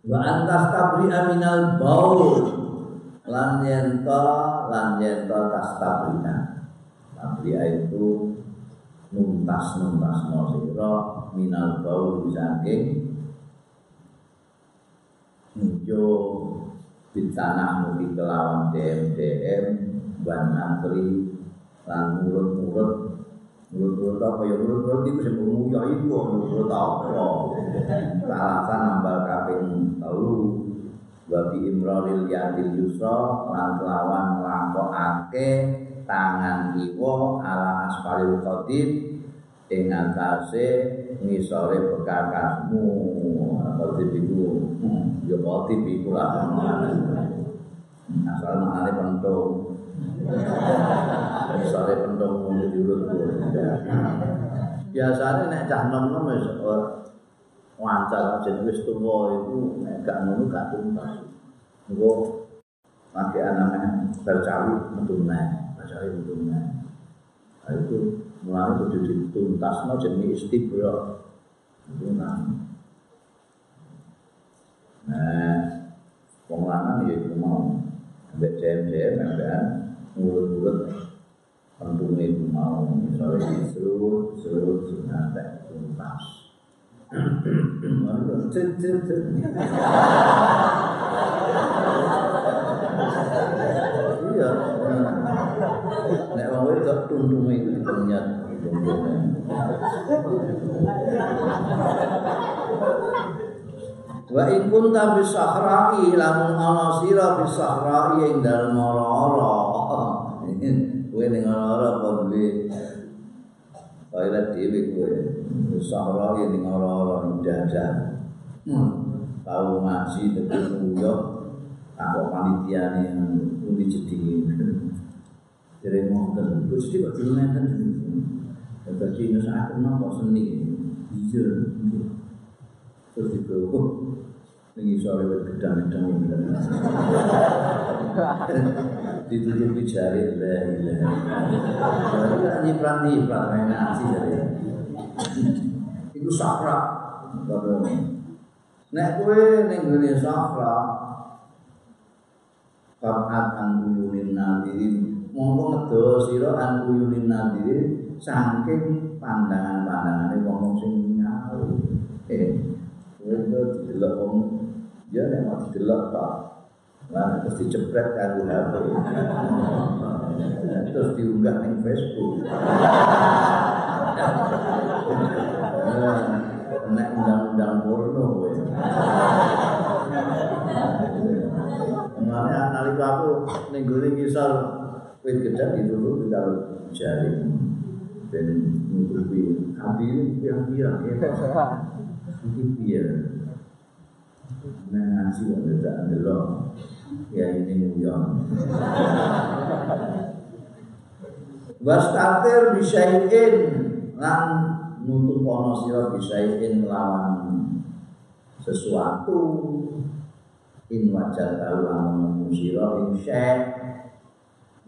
Wa antas tabri aminal baul. Lan yento lan yento tas tabrina tabria itu nuntas nuntas no siro minal baul saking Njo bitanah muti kelawan DM DM ban antri lan mulut mulut mulut mulut apa ya? Mulut mulut itu sing nguyu itu mulut apa? Alasan nambah kaping telu Wabi imrolil yadil yusra lan kelawan nglakokake tangan kiwa ala asfalil qadim ing atase ngisore bekakasmu. Qadim iku? Ya qadim iku lah asal maknane pentung. Ngisore pentung mung diurut biasanya nek cah nom-nom wis wancar jen wis tuwa iku nek gak ngono gak tuntas. Engko lagi anaknya bercawi metu naik, bercawi metu naik. Itu mulai kudu dituntasno jenenge istibra. Itu kan. Nah, wong lanang ya iku mau ambek jam-jam ambekan ngurut-ngurut pentunge itu mau misalnya disuruh suruh sampai tuntas. Iya. Nek wong wedok tuntunge itu dipenyat tuntunge. Wa in kunta bis sahra'i lamun ana sira bis sahra'i ing dalem ora-ora. Kowe ning ora-ora apa duwe toilet dhewe kowe. Sahra ya ning ning dadah. Tahu ngaji tekan uyok takok panitiane pundi jedinge. Jere ngoten, Gusti kok dulu ngeten. Dadi nek sak napa seni. Iya. Terus dibawa ning isore wit gedang-gedang. Ditutupi jari la ilaha illallah. Nyiprat-nyiprat enak sih jari. Iku sakra. Nek kowe ning gone sakra Fakat an uyunin nadirin Mongko ngedo sira an uyunin nadirin Saking pandangan-pandangannya wong sing nyawu Eh, kowe didelok wong Ya nek mau didelok tak Lah terus dicepret karo HP. terus diunggah ning Facebook. Nek undang-undang porno kowe. Mulane nalika aku ning gone ngisor wit gedang dituru karo jari. Ben nutupi hati ini pirang-pirang ya. Iki piye? Nah, ngaji kok tidak ndelok. Ya ini nguyon. Wastatir bisyai'in lan nutup ana sira bisyai'in lawan sesuatu in wajah tahu lamun sira ing syekh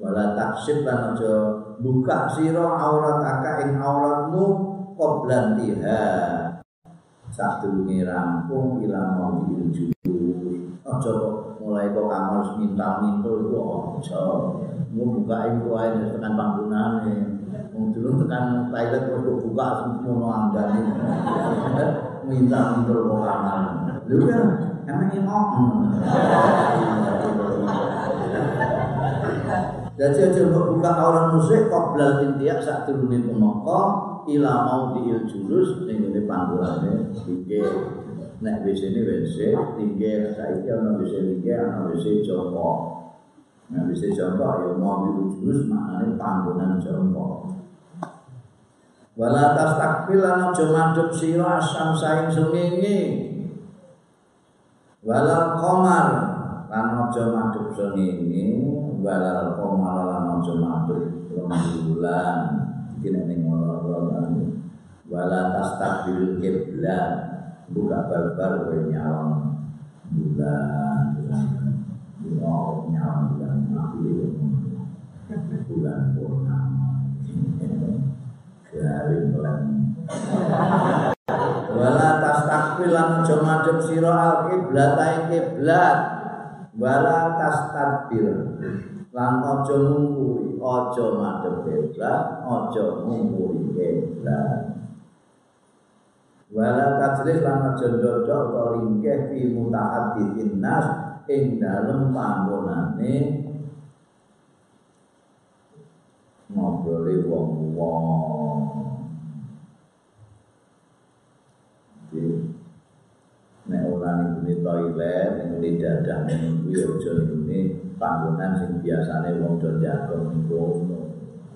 wala taksib lan aja buka sira aurat aka ing auratmu qoblan tiha. Sadurunge rampung ilang mau diujur aja mulai kok kamu harus minta-minta itu aja. Mau buka itu aja tekan panggunane. Mau dulu tekan toilet kok buka semua anggane minta-minta kok kamu lho kan emang imam jadi aja buka orang musik kok belal intiak saat turunin pemoko ila mau diil jurus ning ngene panggulane iki nek wis ini wis tinggi saiki ana wis tinggi ana wis jompo nek wis jompo ya mau diil jurus maknane panggonan jompo wala tastakfil lan aja mandhep sira asam saing sengenge Walal komar lan aja madhep walal komar lan aja madhep bulan. Iki nek ning ngono wala tastaqbil kiblat buka barbar kowe nyawang bulan Oh, nyawang bulan api bulan purnama. Garing bulan. Wala tastaqbil lan aja madhep sira al kiblat kiblat wala tastaqbil lan aja ngungkuri aja madhep kiblat aja ngungkuri kiblat wala tajlis lan aja ndodok utawa ringkeh fi mutahadditsin nas ing dalem panggonane ngobrole wong-wong. Nek ora ning toilet ning ngene dadah ning kuwi aja ning panggonan sing biasane wong do jago ning kono.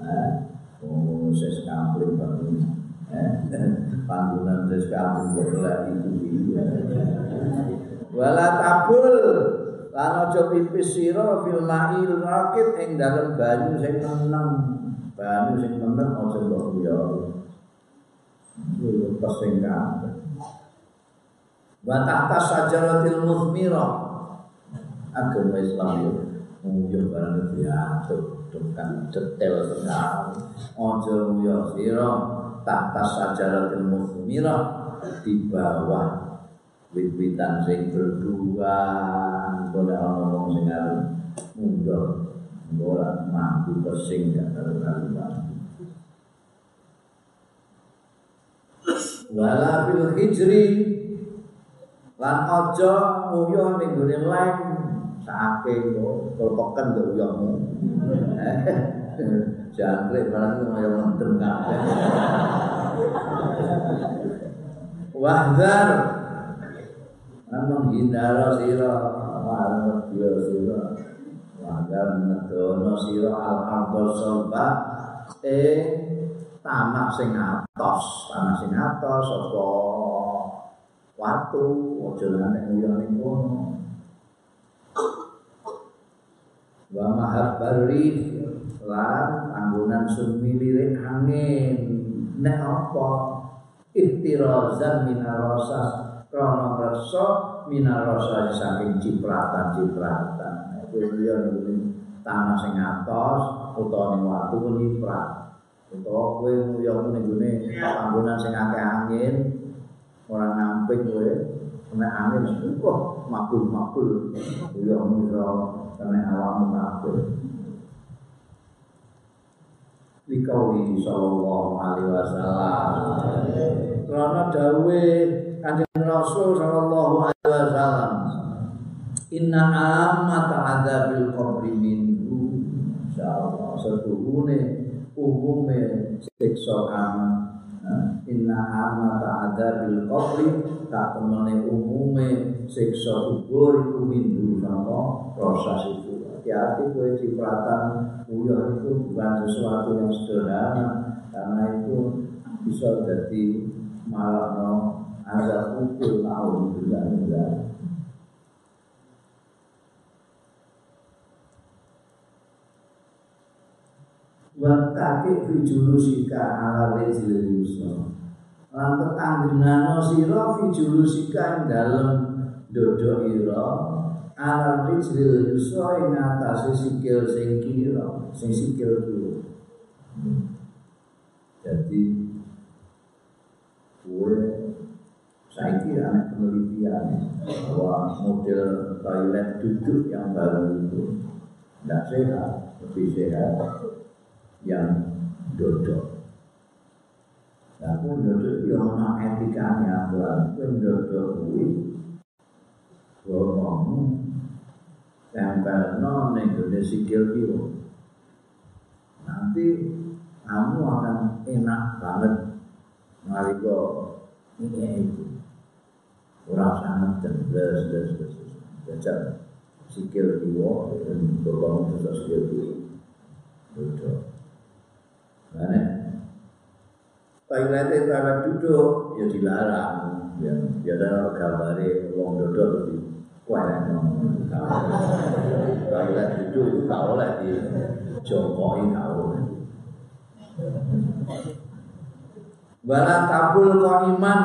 Ha wong ses kampling bangun. Panggungan wis kabeh bola itu wala tabul lan aja pipis sira fil ma'il rakit ing dalem banyu sing tenang banyu sing tenang aja mbok yo yo pasing kabeh. Wa tahta sajaratil muthmira agama Islam yo nguyuh barang diatur dengan detail sekali. Aja nguyuh sira tahta sajaratil musmirah di bawah wit-witan sing berdua. Boleh orang ngomong sing arep mundur ora mampu pesing gak karo wala fil hijri lan aja nguyuh ning gone leng sake kok kelpoken gak uyahmu jangkrik barang itu yang mendem kabeh. Wahdar lan menghindar sira marang dia sira. Wahdar medono sira al ardh salba eh tanah sing atos, tanah sing atos apa watu nek nguyah ning kono. Wa mahab barri lan anggonan sumi lirik angin. Nek apa? Ihtirazan minarasa krana rasa minarasa saking cipratan-cipratan. Kuwi yo tanah sing atos utawa ning watu kuwi ciprat utawa kowe nguyuh ning gone panggonan sing akeh angin ora nampik kowe. Kena angin kok makul-makul. Nguyuh iso kena awakmu kabeh dikauli sallallahu alaihi wasallam. Karena dawe kanjeng Rasul sallallahu alaihi wasallam inna ammat adzabil qabri minhu. Insyaallah setuhune umume siksa amat inna ammat adzabil qabri tak temene umume siksa kubur iku minhu sama proses itu. Hati-hati kue cipratan uyah itu bukan sesuatu yang sederhana karena itu bisa jadi malah no azab tahu juga enggak Wa kaki fi julusika ala rizil yusra. Lan tetanggenano sira fi julusika dalam dodo ira ala rijlil yusra ing atase sikil sing kira sing sikil kiwa jadi gue saiki ada penelitian bahwa model toilet duduk yang baru itu tidak sehat lebih sehat yang dodok Nah, pun dodok itu ada etikanya, pun dodok itu Wong tempelno ning gone sikil kiwa. Nanti kamu akan enak banget nalika ini itu. Ora sangat jelas jelas jelas. Jajal sikil dan berbangun susah sikil kiwa. Betul. Karena toilet itu duduk ya dilarang. Ya, biasa gambar wong dodol Wah, toilet duduk itu gak oleh di jongkoki gak oleh. Wala tabul iman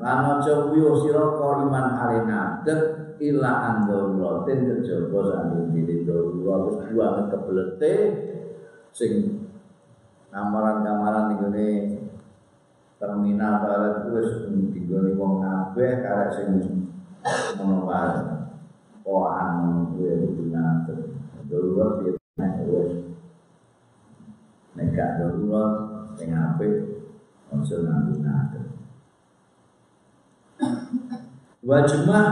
lan aja kuyo sira iman ale ngadeg ila andoroten kejaba saking diri darurat wis buang kebelete sing amaran-amaran ning terminal toilet wis digone wong kabeh karek sing ngono wae gue digunakan darurat dia naik wes nek darurat sing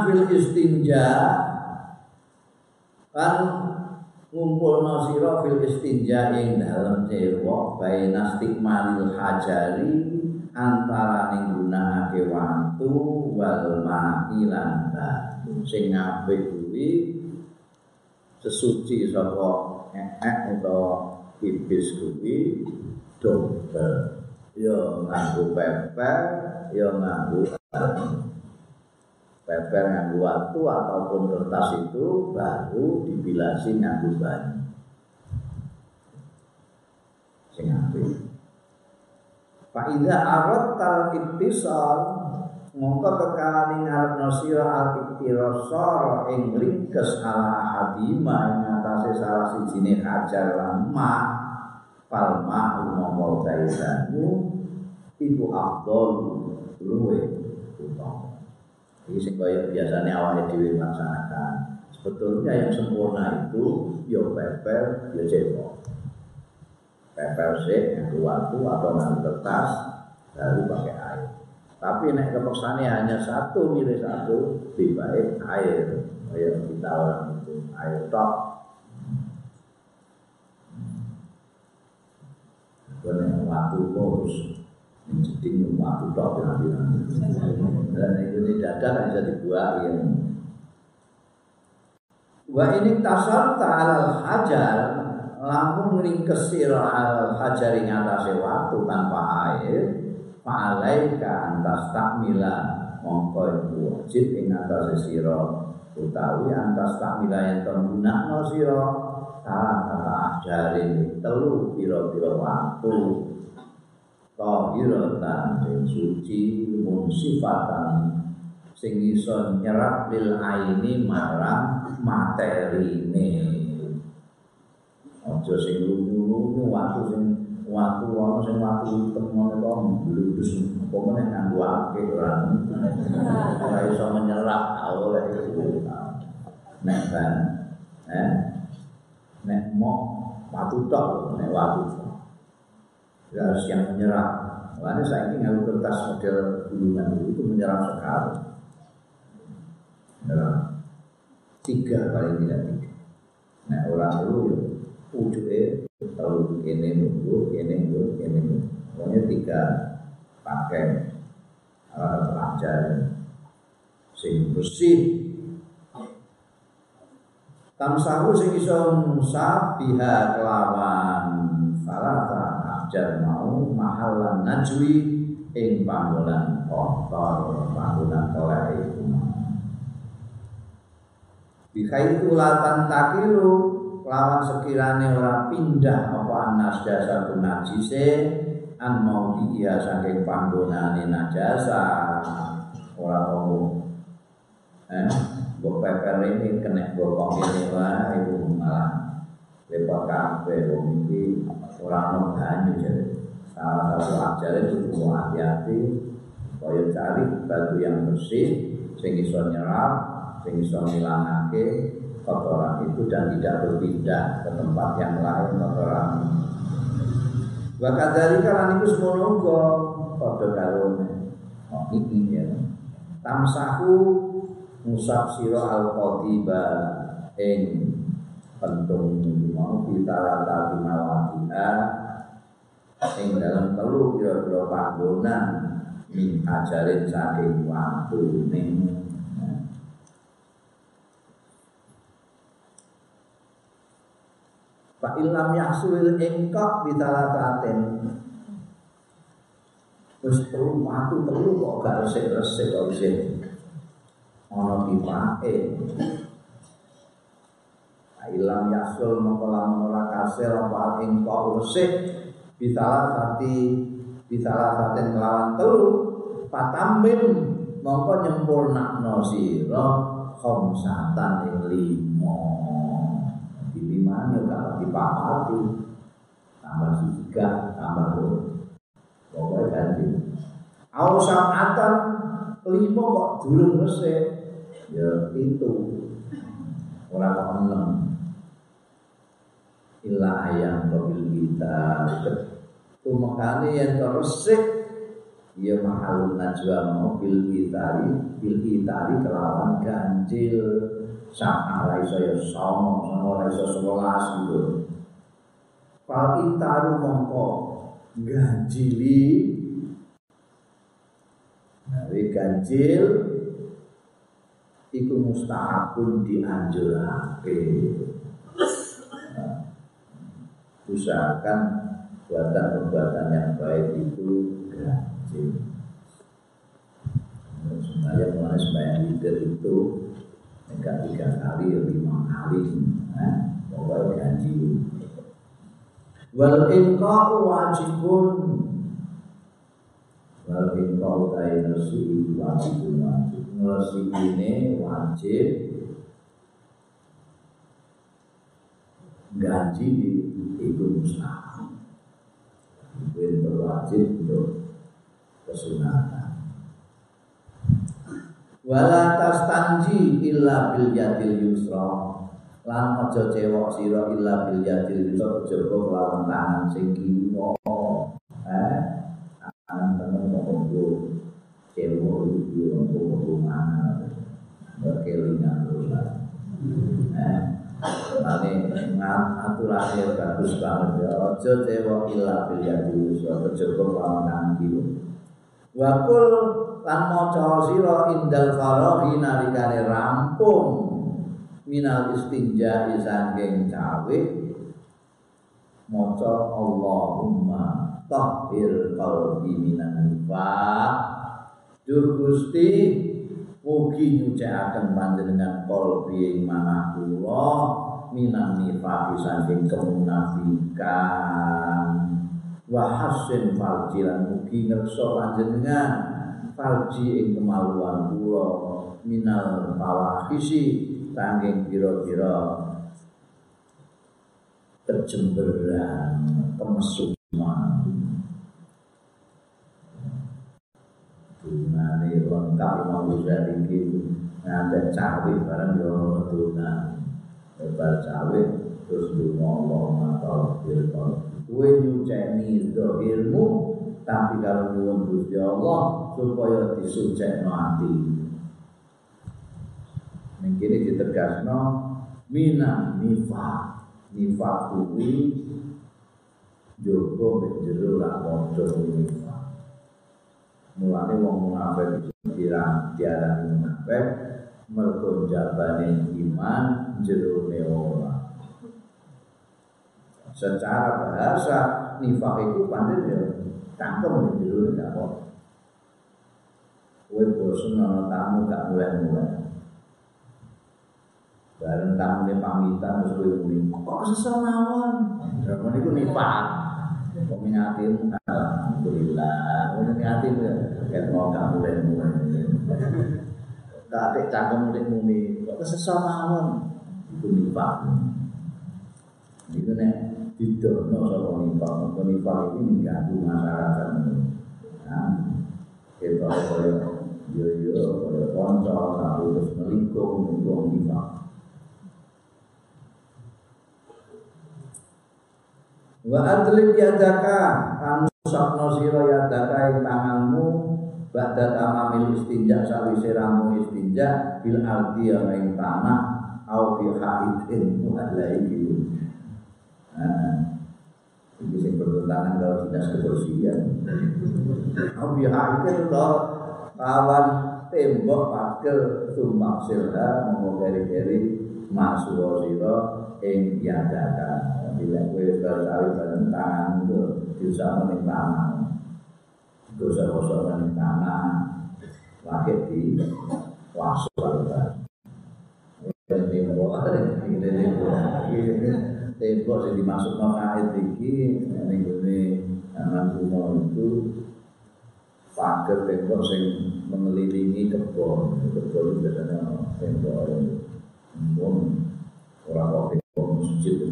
fil istinja kan ngumpul nasira fil istinja ing dalam cewek baina stigmalil hajari antara ning gunakake watu wal ma'ilan sing apik kuwi sesuci saka ek utawa iblis kuwi dobel ya nganggo peper ya nganggo peper nganggo waktu ataupun kertas itu baru dibilasi nganggo banyu. Sing apik. Fa idza aradta al-ittisal mongko kekali ngarepno sira al-iktirasara ing ringkes ala hadima ing atase salah sijine hajar lan ma fal ma mongko kaitanmu iku afdol luwe utama iki sing kaya biasane awake dhewe laksanakan sebetulnya yang sempurna itu ya pepel ya cebok pepel sih yang waktu atau nanti kertas lalu pakai air tapi nek kepesannya hanya satu milih satu lebih baik air. Kayak kita orang itu air tok. Karena waktu harus menjadi waktu tok nanti Dan itu tidak ada bisa dibuat yang Wa ini tasar ta'al hajar Lampung ringkes sira al hajar ing atase waktu tanpa air fa'alaika antas takmila mongko iku wajib ing atase sira utawi antas takmila yang gunakno sira salah kata ajarin telu pira-pira waktu tahiratan sing suci munsifatan sing iso nyerap lil aini marang materine aja sing lunyu-lunyu waktu sing waktu ana sing waktu hitam ngono to bludus apa meneh nganggo akeh ora? Iso menyerap oleh itu. Nek kan eh? Nek mau waktu tok nek waktu harus yang menyerap Karena saya ini nganggo kertas model gulungan itu menyerap sekali. Menyerap tiga paling tidak tiga. Nah orang dulu ya ujungnya tahu ini nunggu, ini nunggu, ini nunggu. Pokoknya tiga pakai alat pelajar sing bersih. Tamsahu sing iso musab biha kelawan. Salata ajar mau mahalan najwi ing panggonan kotor panggonan kelai Bikai itu latan takilu lawan sekirane ora pindah apa anas jasa najise an mau dia saking panggonane najasa ora tau eh mbok peper ini kena bokong ini wah itu malah repot kabeh wong iki ora ono banyu jadi salah satu ajaran itu hati-hati kaya cari batu yang bersih sing iso nyerap sing iso ngilangake kotoran itu dan tidak berpindah ke tempat yang lain kotoran. Bahkan dari kalian itu semua nunggu pada karone. Oh, ini ya. Tamsahu musab siro al qadiba ing pentung mau kita lata mawatiha ing dalam telu kira-kira panggonan min ajarin saking waktu ning Fa ilam yahsul engkak bitalataten. Terus perlu matu perlu kok gak resik-resik kok bisa. Ono nifake ilang yasul mongko lamun ora kasil apa ing kok resik. Bisalah sati bisalah saten kelawan telu. Patambin mongko nyempurnakno sira khamsatan ing limo di lima yo gak dipapati tambah tiga tambah loro. Pokoknya ganti. Au samatan lima kok durung resik. Ya itu. Orang kok enam illa ayam kabil kita. Tumakane yang resik ya mahal najwa mobil itari bil itari kelawan ganjil. Sang ora iso ya sono sono ora iso sewelas gitu. Fal itaru mongko ganjili. Nabi ganjil Iku mustahabun dianjurake Usahakan Buatan-buatan yang baik itu ganjil Sebenarnya mulai sembahyang leader itu Enggak tiga kali, lima kali nah, Pokoknya ganjil Wal inqa'u wajibun. Wal inqa'u nasi wajibun. Wajib Nasi ini wajib Gaji itu mustahil Itu wajib untuk kesunatan Wala tastanji illa bil yadil yusra lan aja cewek sira illa bil yadil bisa kejaba kelawan tangan sing kiwa eh tangan temen kok nggo cewek iki nggo rumah berkelingan eh Mane aturane bagus banget ya. Aja cewek illa bil yadil bisa kejaba kelawan tangan kiwa. Wakul lan maca sira indal faraghi nalikane rampung minal istinja saking cawe maca Allahumma tahhir qalbi minan nifaq Duh Gusti mugi nyucikaken panjenengan qalbi ing manah kula minan nifaq saking kemunafikan wa hasin farjilan mugi ngerso panjenengan farji ing kemaluan kula minal fawahisi saking kira-kira kecemberan, kemesuman. Dunane lengkap Imam Ghazali iki ngate cawe barang yo ono tunan. Lebar cawe terus dungo Allah matal firqan. Kowe nyuceni zahirmu tapi kalau nyuwun Gusti Allah supaya disucekno atimu. Ning kene ditegasno minang nifak. Nifak kuwi jogo jero ra padha. Mulane wong munafik dikira diarani munafik mergo jabane iman jero ora. Secara bahasa nifak itu pancen ya cangkem jero gak apa. Kowe bosen ana tamu gak mulai-mulai. bareng tamu pamitan terus kowe muni kok kesesel mawon terus niku nifak kok minyatin alhamdulillah. Ngono niati ket mau kamu mulai mulai. Tek cangkem mulai muni kok kesesel mawon? Iku nifak. Itu nek. Didono sapa nifak. Kok nifak iki mengganggu masyarakat. Nah kita kaya yo yo kaya kanca tapi terus melikung itu nifak Wa adlib yadaka anu sakno sira yadaka ing tanganmu ba'da tamamil istinja sawise ramu istinja bil ardi ing tanah au bi haidin mu'allaihi. Nah, ini sing bertentangan kalau dinas kebersihan. Au bi haidin kawan tembok pager sumbang silha mau keri-keri masuk ing yadaka. bila kue bersawi bareng tangan itu mening tangan. Dosa dosa mening tangan. Wakil di wasu ini tembok tembok. Yang dimaksud no kait iki ini gue anak itu pagar tembok yang mengelilingi kebun itu biasanya tembok yang orang kok tembok masjid itu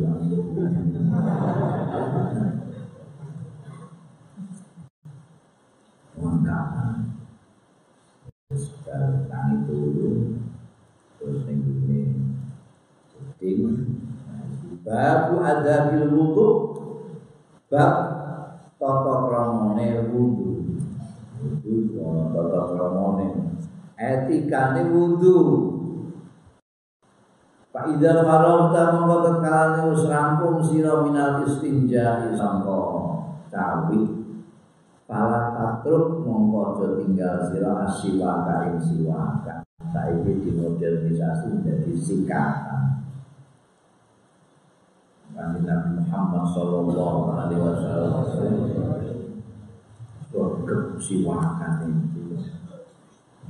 lengkap sekarang tangi dulu terus minggu ini syuting babu ada bil wudu bab tata kramane wudu. Wudu tata kramane etikane wudu Pak Idar Farau tak mengkotot kalane wis rampung sira minal istinja sangka cawi Pala tatruk mongko tinggal sira asiwaka ing siwaka. Saiki dimodernisasi menjadi sikatan. Nabi Nabi Muhammad Sallallahu Alaihi Wasallam Wah, siwakan itu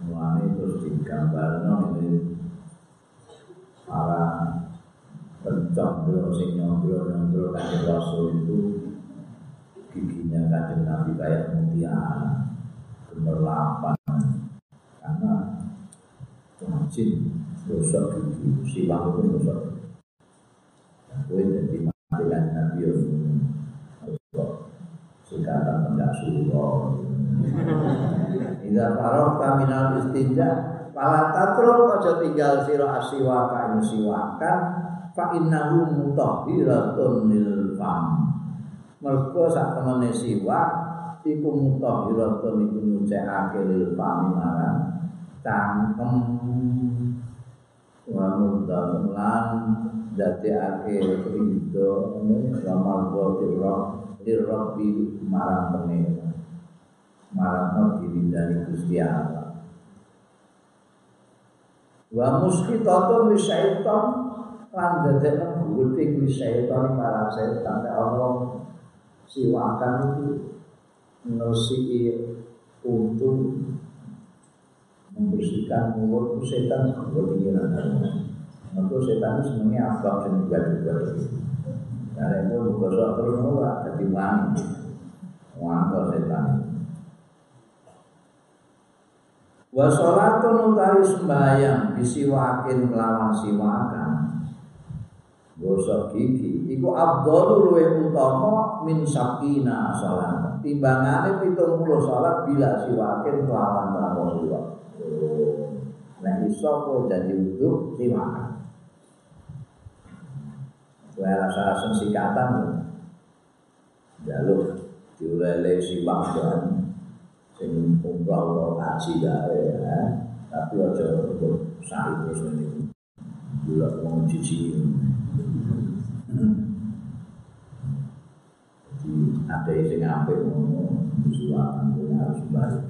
Mulanya terus digambar ini para pencondro sing nyondro nyondro kanjeng Rasul itu giginya kanjeng Nabi kayak mutiara gemerlapan. Karena rajin gosok gigi siwak itu gosok. Kue jadi mati kan Nabi Sikatan pendak suruh Ida paroh kaminal istinja Pala tatrul aja tinggal siro asiwaka ini siwakan Fa innahu mutahhiratun lil fam. Mergo sak temene siwak iku mutahhiratun iku nyucikake lil fami marang cangkem. Wa muddan lan dadekake ridho lamar botir lirabbi marang pengira marang diri dari Gusti Allah wa muskitatun li syaitan. Lan dadekake guting li syaitan marang setan Allah siwakan itu meresiki untuk membersihkan mulut setan buat pikiran untuk setan itu sebenarnya apa yang juga juga karena itu bergosok terus murah jadi wangi. Wangi setan Wa sholatun utawi sembahyang bisiwakin melawan siwakan. Gosok gigi iku abdul luwe utama min sakina salat. Timbangane 70 salat bila siwakin kelawan tanpa siwak Nah iso kok jadi wudu siwakan. Kue rasa-rasa sikatan. Jalur diulele siwak sing umrah atau kaji ya tapi aja untuk sari terus ini gula mau cici jadi ada yang sing apik ngono suwakan harus baik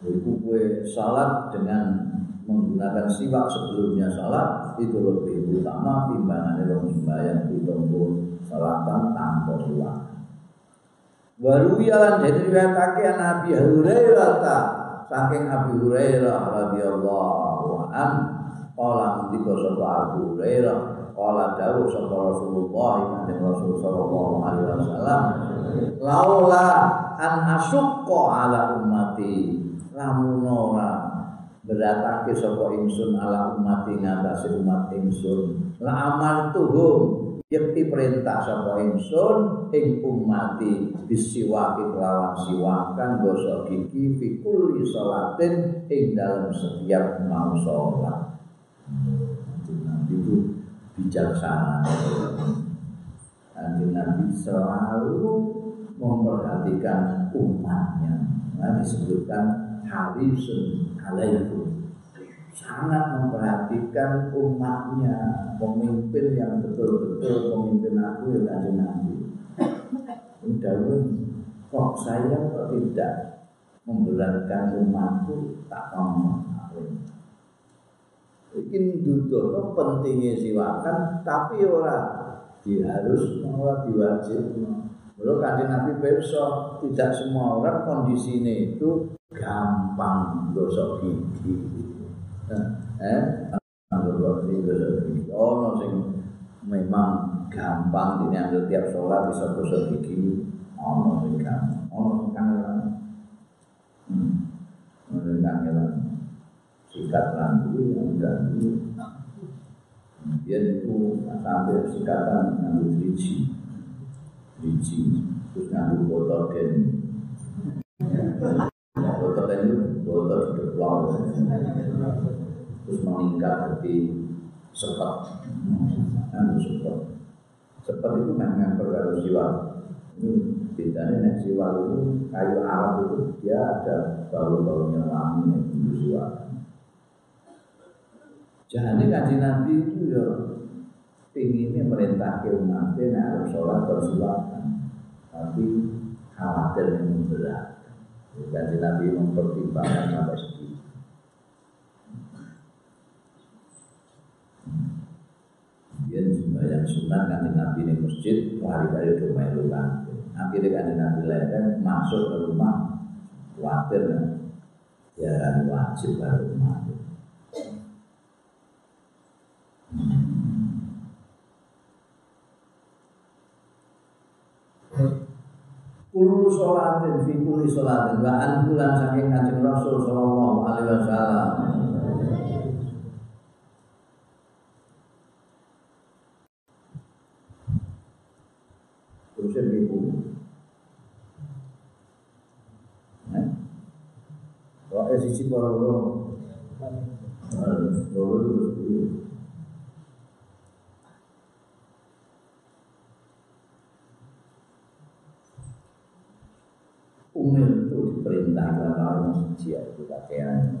Ibu kue salat dengan menggunakan siwak sebelumnya salat itu lebih utama timbangan dalam sembahyang ditempuh salatan tanpa siwak. Baru jalan jadi riwayatake Nabi Hurairah ta. Saking Abi Hurairah radhiyallahu an qala ndika sapa Abu Hurairah? Qala dawuh sapa Rasulullah kanjeng Rasul sallallahu alaihi wasallam laula an asyqa ala ummati. Lamun ora beratake sapa ingsun ala ummati ngatasi umat ingsun. La amartuhum yakti perintah sapa ingsun ing ummati bisiwaki kelawan siwakan gosok gigi fi kulli salatin ing dalam setiap mau salat Nabi itu bijaksana. Kanjeng Nabi selalu memperhatikan umatnya. Nah, disebutkan harisun alaikum sangat memperhatikan umatnya pemimpin yang betul-betul pemimpin aku yang kanjeng Nabi udah kok saya kok tidak memberatkan umatku? Tak ngomong Mungkin duduk pentingnya siwakan tapi orang dia harus orang diwajib. Kalau kanjeng Nabi besok tidak semua orang kondisinya itu gampang gosok gigi. Eh, memang gampang ini ambil tiap sholat bisa gosok gigi ono sing gampang ono sing kangelan hmm ono sing kangelan sikat rambut yang ganggu dia itu sampai sikatan ngambil biji biji terus ngambil botol den botol den itu botol di terus meningkat jadi sepet anu sepet sepet itu memang perkara siwa bedanya nek siwa itu kayu Arab itu dia ada bau-baunya wangi nek itu siwa jadi kaji Nabi itu ya pinginnya merintah ke umatnya nek harus sholat bersilakan tapi khawatir yang berat. Kaji Nabi mempertimbangkan sampai segitu Dia sembahyang sunat kan Nabi di masjid hari-hari itu melu kan. Akhirnya kan Nabi lain masuk ke rumah khawatir kan. Ya wajib ke rumah. Kulu sholatin fi kuli sholatin wa an bulan saking kanjeng Rasul sallallahu alaihi wasallam. Terusnya ibu. Nah, sisi para itu Umil itu diperintahkan oleh masjid itu pakaian.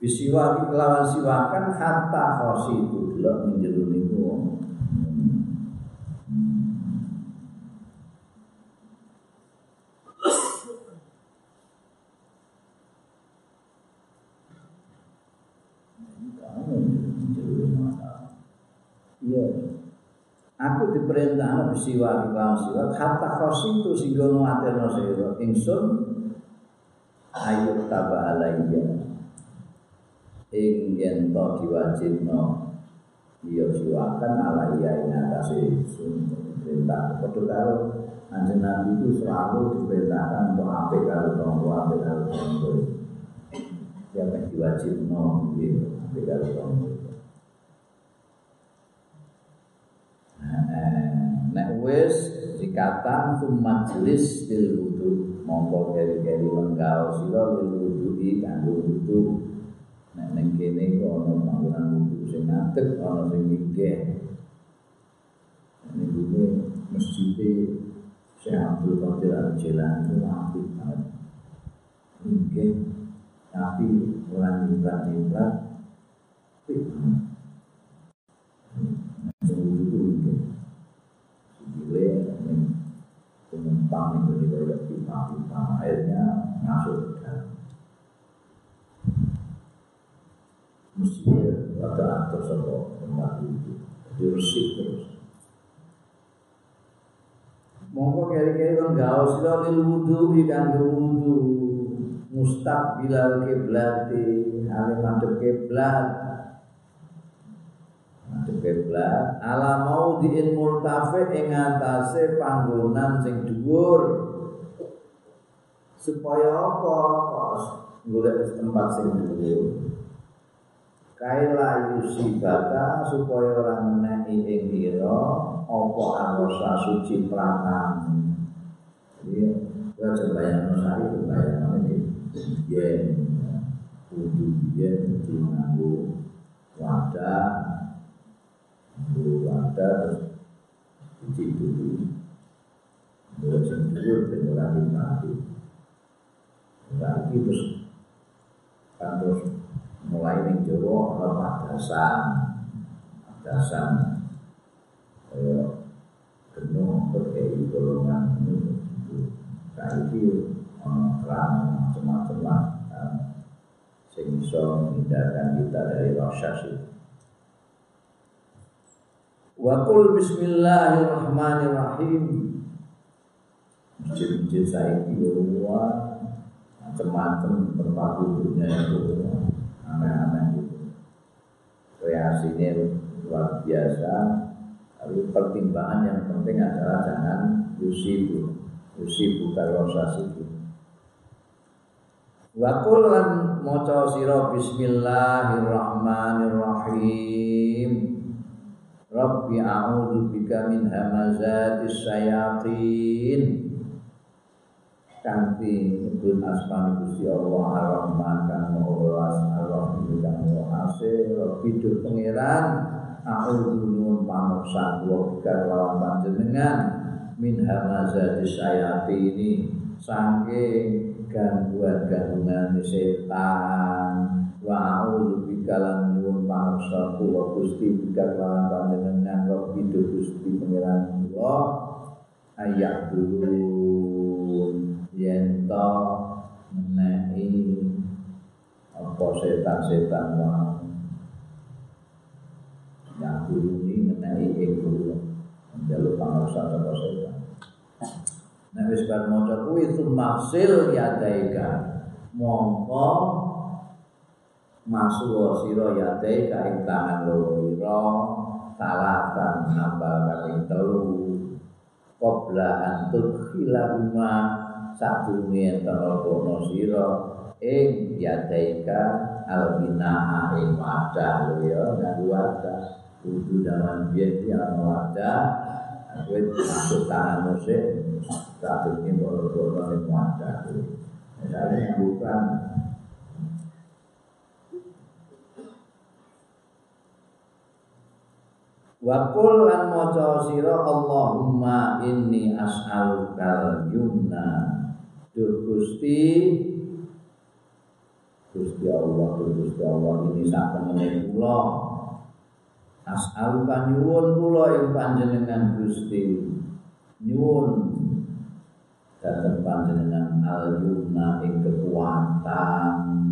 Bisiwaki kelawan siwakan hatta khosi itu delok menjelur itu. Iya. Bersiwa di bawah siwa. Kata khosi itu sehingga nguatirno sira ingsun ayo taba alayya. Ing yen to diwajibno iya siwakan alayya ing atase sun perintah padha karo Anjing Nabi itu selalu diperintahkan untuk apik karo tonggo apik karo tonggo. Yang diwajibno iya apik karo nek wis dikatan majelis til wudu. Monggo keri-keri lenggao sira lil wudu kanggo wudu. Nek ning kene kok ana panggonan wudu sing ngadeg ana sing nggih. Niku ne masjid Syekh Abdul Qadir Al-Jilani itu apik banget. Nggih. Tapi ora nibrat-nibrat penumpang itu di pipa-pipa airnya masuk ke dalam. Mesti ada atur sama tempat itu, diresik terus. Mongko kiri-kiri kan gaul sila lil wudu ikan wudu mustaqbilal kiblati hale madhep kiblat kiblat ala mau diin murtafi ing atase panggonan sing dhuwur. Supaya apa? Golek tempat sing dhuwur. Kaila yusibata supaya ora menehi ing ira apa anwasa suci prangan iya. Ya sembayang nosari sembayang ini yen kudu yen nganggo wadah Guru ada cuci dulu Mulai sing dulu mati Lagi terus Kan terus mulai ning Jawa ana padasan. Padasan kaya genung berkei golongan ini saiki ana keran macam-macam lah sing iso menghindarkan kita dari rasa sih Wa qul bismillahirrahmanirrahim. Masjid-masjid saiki luar macam-macam tempat duduknya itu aneh-aneh itu. Kreasinya luar biasa. tapi pertimbangan yang penting adalah jangan yusibu yusibu karosasibu Wa kullan maca sira bismillahirrahmanirrahim Rabbi a'udzu bika min hamazatis syayatin kanthi nyebut asmane Gusti Allah Ar-Rahman kang Welas Ar-Rahim kang Maha Asih Rabbi dur pangeran. A'udzu nuwun pamuksan wa bika lawan panjenengan min hamazati syayatini saking gangguan-gangguan setan. Wa bika lan nyuwun pamuksan wa Gusti bika lawan panjenengan Rabbi dur Gusti pangeran kula. Ayat dulu yen to menehi apa setan-setan mau yang dulu ini menehi ing kula njaluk pangarsa saka setan. Nek wis bar maca kuwi itu maksil yadaika mongko masuwa sira yadaika ing tangan loro ira talatan nambah kaping telu. Qabla an tudkhilahuma sadurunge enten kono sira ing yadaika albinaa ing wadah lho ya nganggo wadah. Kudu zaman iki ana wadah kowe masuk tangan musik sadurunge kono ing wadah Misalnya yang bukan Wa qul lan maca sira Allahumma inni as'alukal yumna Duh Gusti Gusti Allah, Gusti Allah ini sak temene kula. As'alu kan nyuwun kula ing panjenengan Gusti. Nyuwun dhateng panjenengan al-yumna ing kekuatan.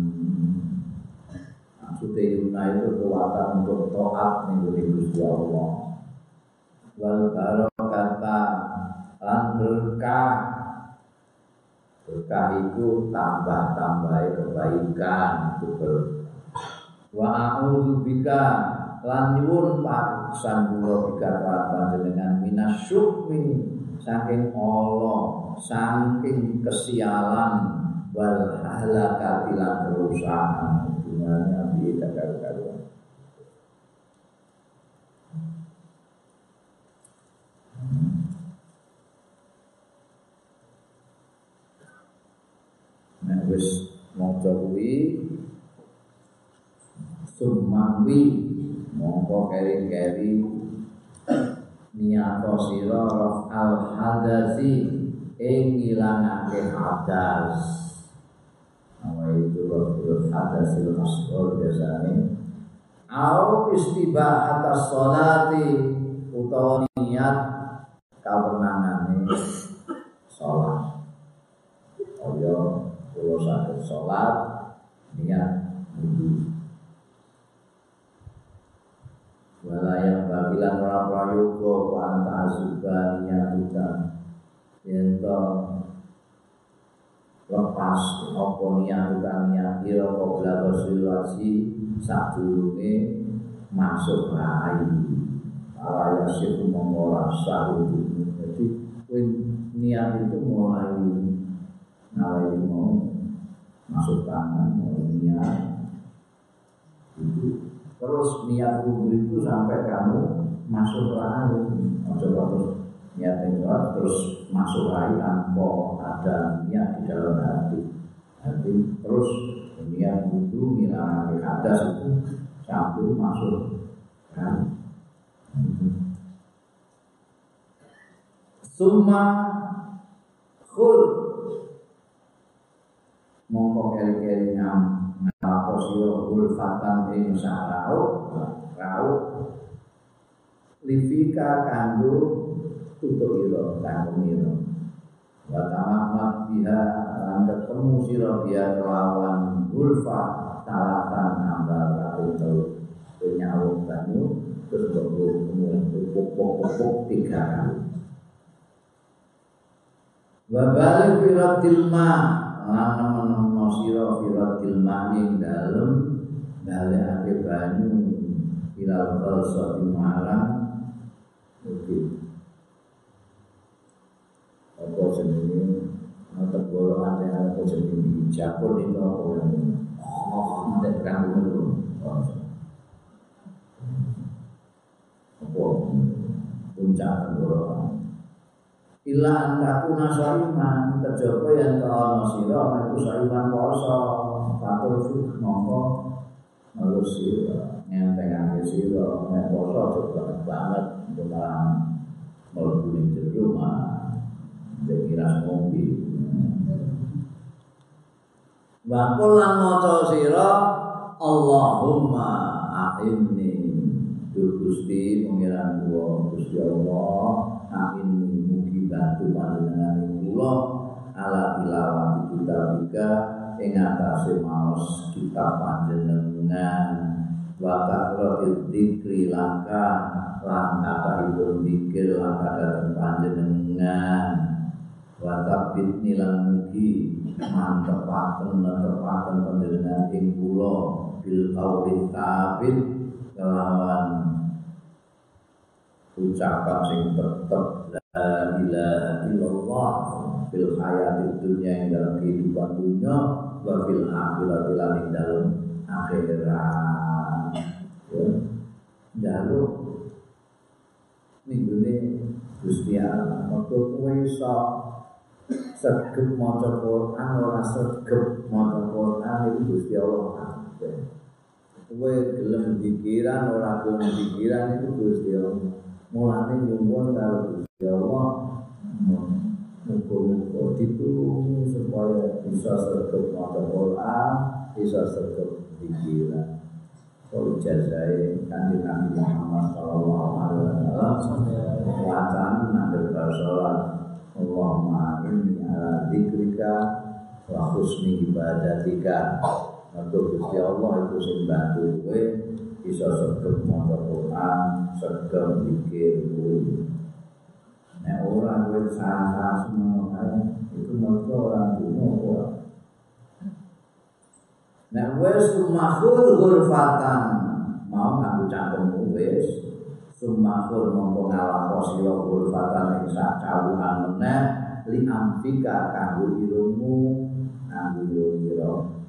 Yumna itu kekuatan untuk taat ning Gusti Allah. Wal barokata lan berkah Berkah itu tambah-tambah kebaikan itu berkah. Wa a'udzu bika lan nyuwun paksan kula bika panjenengan minasyukmi saking Allah, saking kesialan wal halakati lan kerusakan. Gunanya tidak karu-karuan. Nek wis maca kuwi sumangwi mongko keri-keri niato sira al hadasi ing ngilangake hadas apa itu raful hadasil asghar biasane au istibah atas salati utawa niat kawenangane salat kaya kula saged salat niat wudu wala yang bagilan ora prayoga wa anta azuba niatuka yen to lepas apa niatuka niat ira qabla wasilasi sadurunge masuk rai. Ala yasif mongora sahudu jadi niat itu mulai nawai mau masuk tangan mau niat. Itu terus niat wudhu itu sampai kamu masuk rahim coba terus niat terus masuk rahim tanpa ada niat di dalam hati. Hati terus niat wudhu niat hadas itu sampai masuk rahim Suma khul mongko keri-keri nyam ngapa sira ulfatan ing sarau rau livika kanggo tutuk ira kanggo mira wa tamat biha lan ketemu sira biha kelawan ulfa talatan ambal kaping telu penyawu banyu terus kemudian pupuk-pupuk tiga kali wa balik firatil ma' lan nemen sira firatil ma'ing dalem balekake banyu ilal balsati marang apa jenenge? Ana tegoro ate apa jenenge? Japur itu apa jenenge oh nek kan ngono apa? Puncak tegoro Ila antaku nasaiman kejaba yang kaono sira iku saiman poso. Fatul fik mongko nulus sira ngentengake sira nek poso banget banget dalam mlebu ning rumah Wa kullan maca sira Allahumma a'inni. Gusti pengiran kula Gusti Allah a'inni bantu panjenengan kula. Ala tilawati kitabika ing atase maos kitab panjenengan. Wa kasratil dzikri laka lan akahipun dzikir laka dateng panjenengan wa tabbit nilan mugi. Mantepaken netepaken panjenengan ing kula. Bil qauli tabit kelawan ucapan sing tetep la ilaha illallah fil hayati dunia yang dalam kehidupan dunia wa fil akhirat lan ing dalam akhirat. Ya. Jaluk minggu ini Gusti Allah. Waktu iso segep maca Quran ora segep maca Quran itu Gusti Allah kowe gelem pikiran ora gelem pikiran itu Gusti Allah. Mulane nyuwun karo Gusti Allah. Muga-muga ditulungi supaya bisa sergap maca Quran, bisa sergap pikiran. Kalau jazai kanjeng Nabi Muhammad Sallallahu Alaihi Wasallam wacana nanti bersolat Allahumma inni ala dzikrika wa husni ibadatika untuk Gusti Allah itu sing bantu kowe bisa sergap maca Quran, sergap pikir kowe. Nek ora kowe salah semua kae itu mergo ora dumo ora. Nek wis mahul ghurfatan mau nganggo cangkemmu wis sumahul mongko ngalapo sira ghurfatan ing sak kawuhan meneh li amfika kanggo irungmu kanggo irung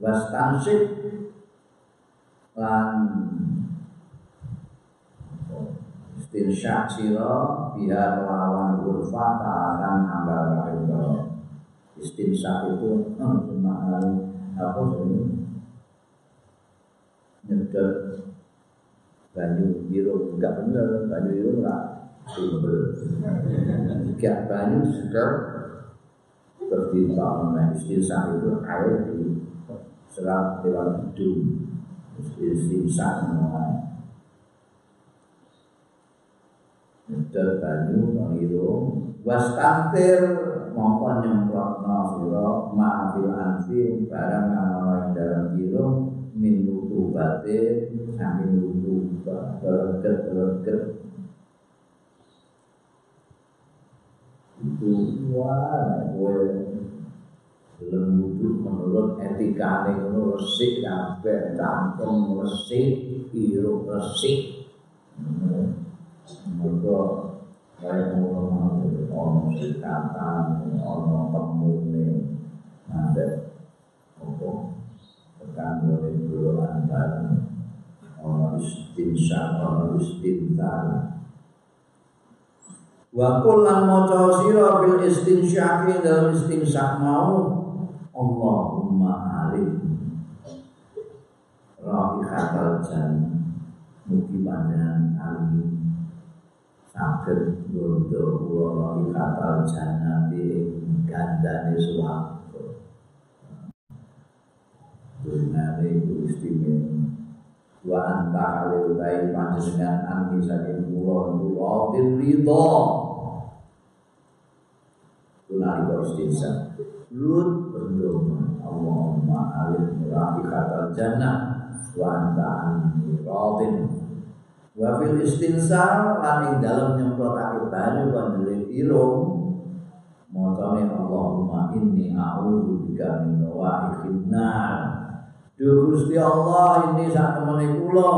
wastansik lan istinsyak sira biar melawan urfa ta'akan ambal rahimah istinsyak itu cuma apa sih nyedot banyu biru. Enggak bener banyu biru enggak enggak banyu sedar seperti tanah istinsyak itu air di serat lewat hidung. Istinsyak semua Dal banyu mengiru Was kantir Mongko nyemprotno sira Ma'afil anfi Barang ing dalam irung Min lutu bate Saking lutu Berget-berget Wah Gue Lembudu menurut etika Menurut resik Kabeh Cangkem resik Irung resik Mereka Kaya ngono ono sikatan, ono temune, nanti apa tekan boleh dulu antar ono istinsya, ono istintar. Wa kullan maca sira bil istinsyaqi dalam istinsyak mau Allahumma alim Rabihatal jannah Mugi panjenengan alim saged ngundha kula ikatal jannati gandane swarga. Dunane iku istimewa. Wa anta halil bayi panjenengan anti saking kula kula ridho. Tunani kok istinsa. Lut berdoa Allahumma alif murahi khatal jannah wa anta anni radin Wa fil istinsar lan ing dalem nyemprotake banyu konjere irung macane Allahumma inni a'udzu bika min rawaihin nar. Gusti Allah ini sak temene kula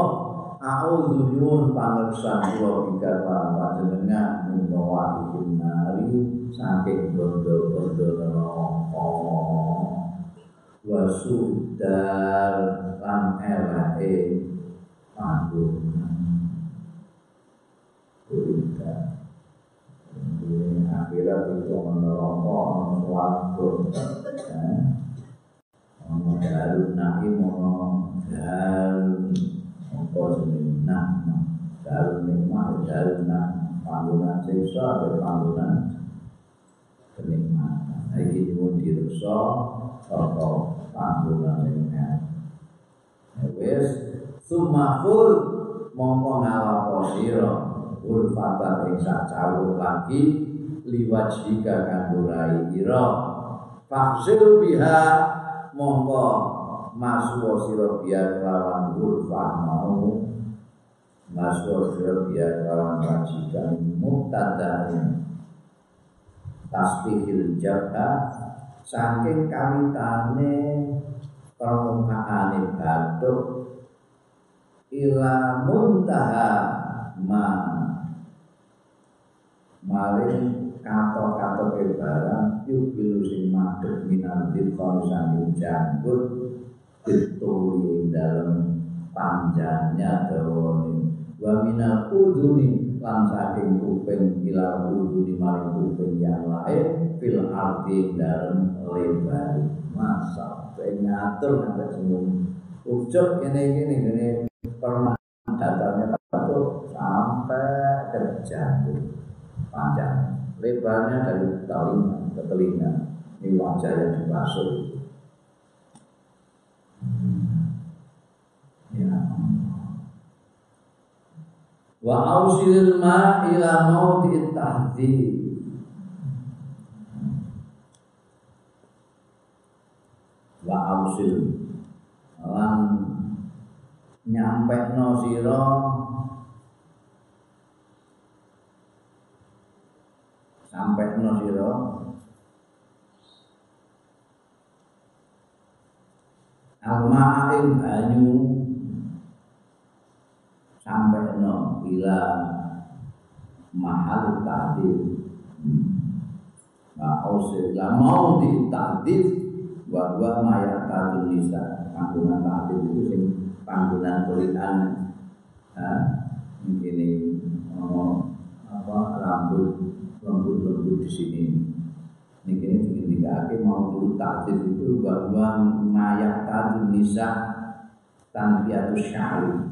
A'udzu nyuwun pangersan kula bika panjenengan menawa ikin nari saking bondo-bondo neraka. Wa sudar lan elake panggonan. Kulitan. Ini akhirat itu neraka, swarga. Ono darun naim, ono darun apa jenenge nah darun nikmat darun nah panggonan siksa atau panggonan kenikmatan iki pun diruksa saka panggonan nikmat wis sumahul mongko ngalapo sira urfatan ing sacawur lagi liwajika kanggo rai ira faksil biha mongko masuk sira biar lawan urfah mau. Masuk sira biar lawan majikan muktadain tasbihil jabha saking kawitane permukaane batuk ila muntaha ma. Maling kato-kato ke barang. Yubilu sing madhep minanti kon sanging janggut. Dituli dalam panjangnya dawane wa minal uduni lan saking kuping ila uduni maring kuping yang lain fil arti dalam lebar. Masa ngatur nggak semua. Ucap ini gini gini pernah datanya satu sampai ke jantung panjang lebarnya dari telinga ke telinga ini wajah yang dibasuh Ya. Wa ausil ma ila mauti tahdi. Wa ausil lan nyampe no sira sampai no sira. Alma'in banyu. Sampai no bila mahal tadi Ma'usir la mau di tadif wa wa maya tadil nisa. Panggungan tadif itu sing panggungan tulisan ini oh, apa rambut lembut-lembut di sini ini kini dikatakan mau dulu tadif itu bahwa maya tadil nisa tanfiatu syari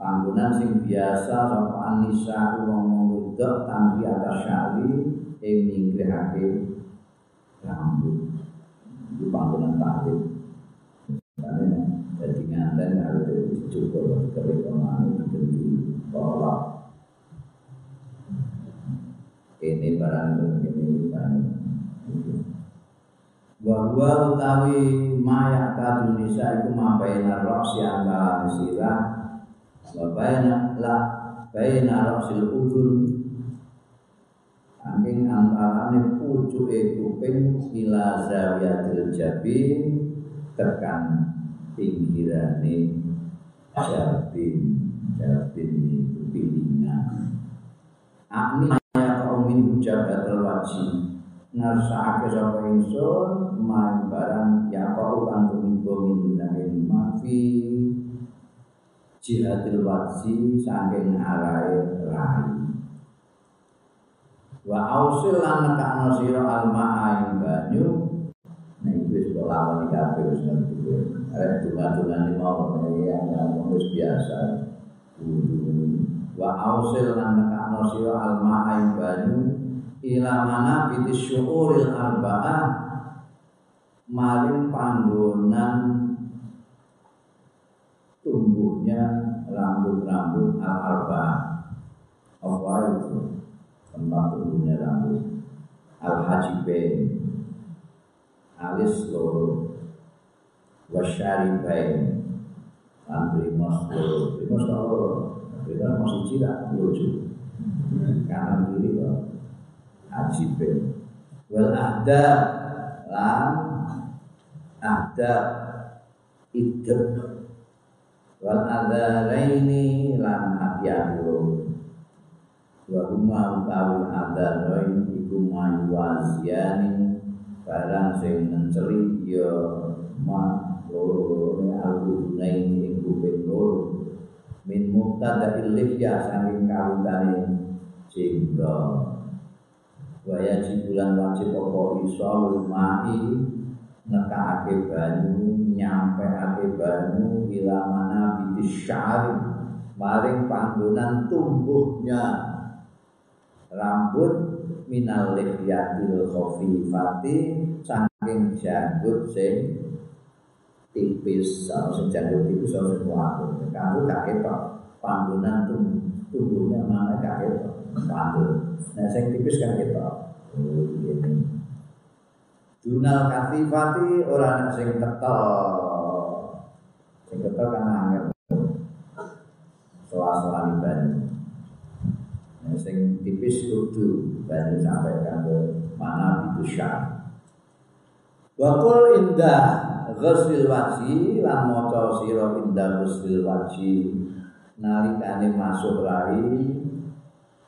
panggonan sing biasa sapa anisa wong wedok tanpi atas syari ing nyingkrihake rambut di panggonan tahdid karena jadi nganten harus dicukur kering ke mana tolak ini barang ini barang bahwa utawi maya kadun nisa iku mabaina roksi antara sirah. Wa baina la baina rosil udun angin antarane pucuke kuping ila zawiyatil jabin tekan pinggirane jabin. Jabin itu pilingan. Akni kaumin jabatul wajib ngersakake sapa ingsun main barang ya kau kang tumiko min dunake mafi jihadil wajhi saking arahe rai. Wa ausil lan nekakno sira almaa ing banyu nek wis kok lawan kabeh wis ngerti kowe. Arep dungan-dungan mau ya wis biasa. Wa ausil lan nekakno sira almaa ing banyu ila mana biti syuuril arba'ah maring panggonan tumbuhnya rambut-rambut al-arba'ah apa itu? Tempat tumbuhnya rambut. Al-hajibain alis loro. Wasyaribain lan brimos loro. Brimos loro. Brimos masih cilik lucu kanan kiri kok. Ajibin wal ahda lan ahda idep wal adzaraini lan atiyahu wa huma utawi adzarain iku mayuwaziani barang sing menceri ya ma loro ne al-udunain ing kuping loro. Min mubtada ilifya saking kawitane sehingga waya jibulan wajib apa iso lumai nekake banyu nyampe ake banyu ila mana bitis syari maring panggonan tumbuhnya. Rambut minal lihyatil khafifati saking janggut sing tipis. Sama sing janggut tipis sama sing kuat. Kamu gak ketok. Panggonan tumbuhnya mana gak panggonan nah sing tipis kan ketok oh, ini Dunal katifati orang sing ketel. Sing ketel kan angel. Sela-sela banyu. Nah, sing tipis kudu banyu sampai kanggo mana itu syar. Wakul indah ghusl wajhi lan maca sira indah ghusl wajhi nalikane masuk rai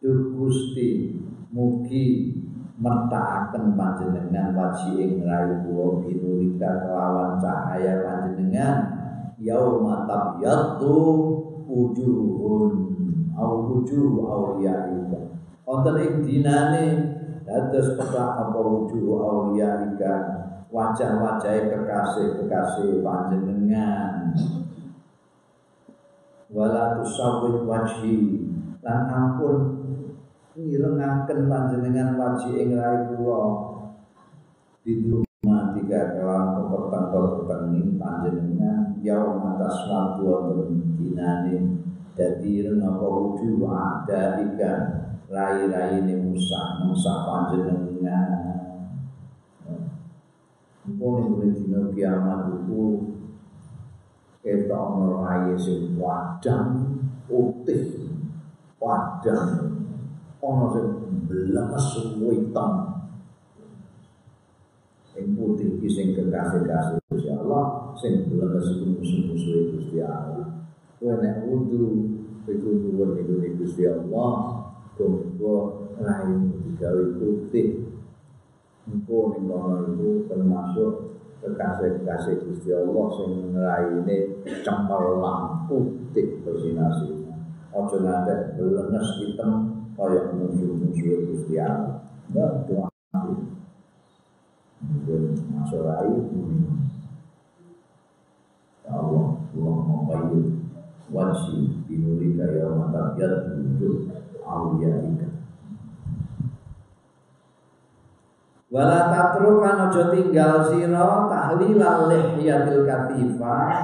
bayyid Gusti mugi mertakaken panjenengan waji ing rayu kula binurika kelawan cahaya panjenengan. Yauma tabyatu wujuhun au wujuh auliyaika wonten ing dinane dados petak apa wujuh auliyaika wajah-wajah kekasih-kekasih panjenengan. Wala tusawwid wajhi lan ampun ngirengaken panjenengan waji ing rai kula. Diduma tiga kewan pepetang-pepetang ini panjenengan. Yaum atas waktu wonten dinane. Dadi renapa wujuh ada ika rai-rai Musa Musa panjenengan. Mpun ini dina kiamat itu kita rai sing wadang putih wadang ana sing blemes hitam sing putih iki sing kekasih-kasih Gusti Allah sing blemes iku musuh-musuh Gusti Allah kowe nek wudu iku nuwun iku Gusti Allah kanggo raimu digawe putih. Engko ning kono iku termasuk kekasih-kekasih Gusti Allah sing raine cemerlang putih bersinar-sinar aja ngantek blemes hitam kaya musuh-musuh Gusti Allah. Mbak doa Mungkin masuk rai Ya Allah, Allah membayar wajib binurika ya matabiat wujud awliyaika. Wala tatrukan aja tinggal sira tahlilal lihyatil katifah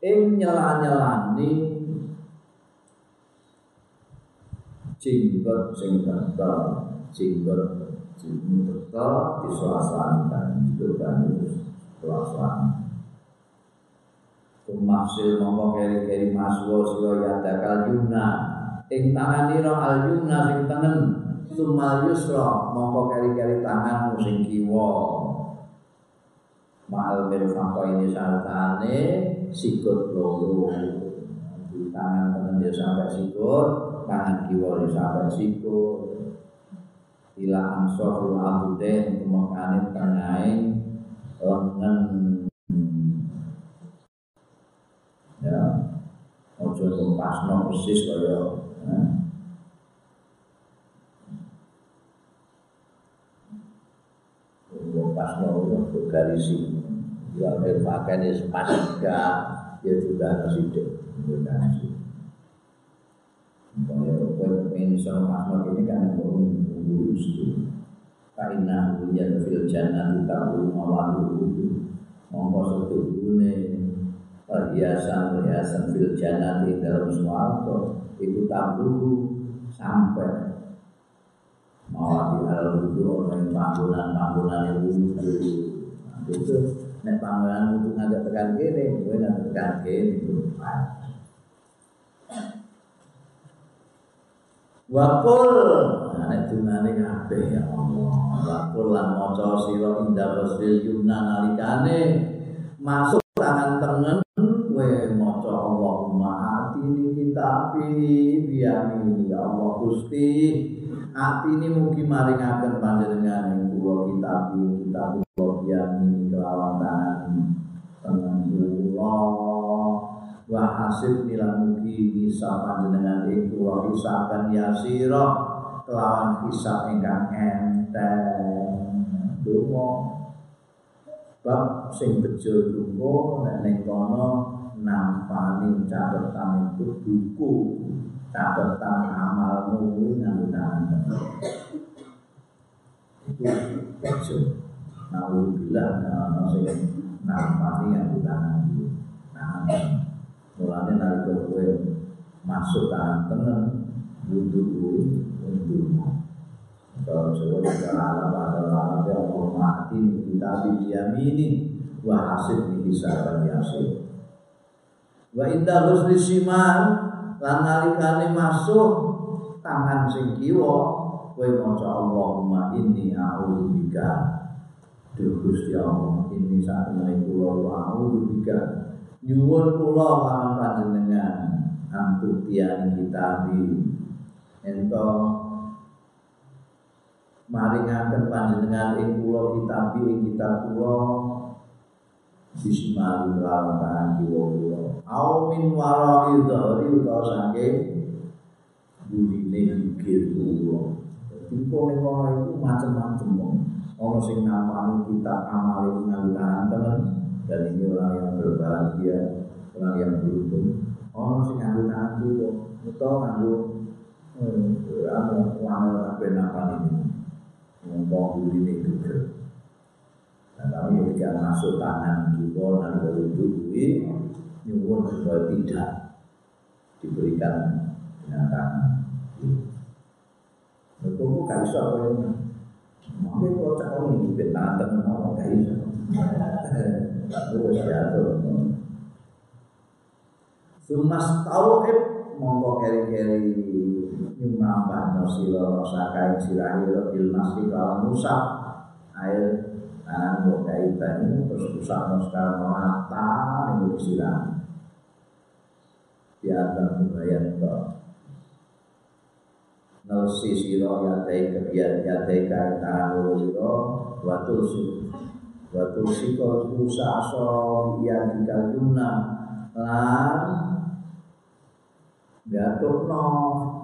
ing nyela-nyelani jenggot sing kental jenggot jenggot kental disuasanakan itu kan suasana Tumaksil mongko keri-keri maswa sira yadakal yumna ing tangan ira al yumna sing tengen sumal yusra mongko keri-keri tanganmu sing kiwa. Mahal mirfaqo ini sartane sikut loro. Tangan tengen dia sampai sikut tangan kiwa sampai siku. Ila ansoful abuden kemekane tengahing lengan. Ya ojo tumpasno persis kaya ya. Tumpasno itu garisi Ya, pakaian ini spasika Ya juga nasi dek Ya, nasi Pengen iso rahmat ini kan ngurus itu. Karena hujan fil jannah ditahu mawalu itu. Mongko setulune hiasan-hiasan fil jannati dalam swarga itu tablu sampai di al wudu orang panggonan-panggonan yang wudu itu nek panggonan wudu ngajak tekan kene kowe ngajak tekan kene Wakul. Nah nek dunane kabeh ya Allah. Wakul lan maca sira indah wasril yumna nalikane. Masuk tangan tengen kowe maca Allahumma atini kitabi biyamini. Ya Allah Gusti atini mugi maringaken panjenengan ing kula kitabi kitab kula biyamini kelawan wa hasib nila mugi bisa panjenengan ing kula hisaban yasira kelawan hisab ingkang enteng donga bab sing bejo donga nek kono nampani catatan itu buku catatan amalmu nganggo tangan bejo Nauzubillah nah sing nampani nganggo tangan tangan mulane nalika kowe masuk tangan tengah wudhu wudhu kalau sebuah cara pada alam ya Allah mati kita ini wa hasil di hisaban yasir wa indah husni simal lan nalikane masuk tangan sing kiwa kowe maca Allahumma inni a'udzubika Duh Gusti Allah ini saat menaiki kula a'udzubika nyuwun kula marang panjenengan antuk tiang kitabi ento maringaken panjenengan ing kula kitabi ing kitab kula. Bismillah lawan kiwa kula. Au min warai dhari utawa saking burine pikir kula. Tipe ning kono iku macam-macam ono sing namani kitab amal nganggo tangan dan ini orang yang berbahagia orang yang beruntung. Orang sing nganggo tangan dulu utawa nganggo eh, anu kabeh napan ini. Ngomong ini juga. Dan kami ketika masuk tangan kita dan berwudu kuwi nyuwun supaya tidak diberikan dengan tangan. Itu gak bisa Mungkin kalau cakap ini di tangan teman gak bisa terus jatuh Sumas tauhid mongko keri-keri nyumbang no sila saka ing sirahe bil nasi kalau musab air tangan kok kai banyu terus usah no sekarang mata ning sirah di atas bayan to Nelsi siro yatai kebiar yatai kai tangan siro Watul wa tusiko tusa aso iya dikal jumna lan gatokno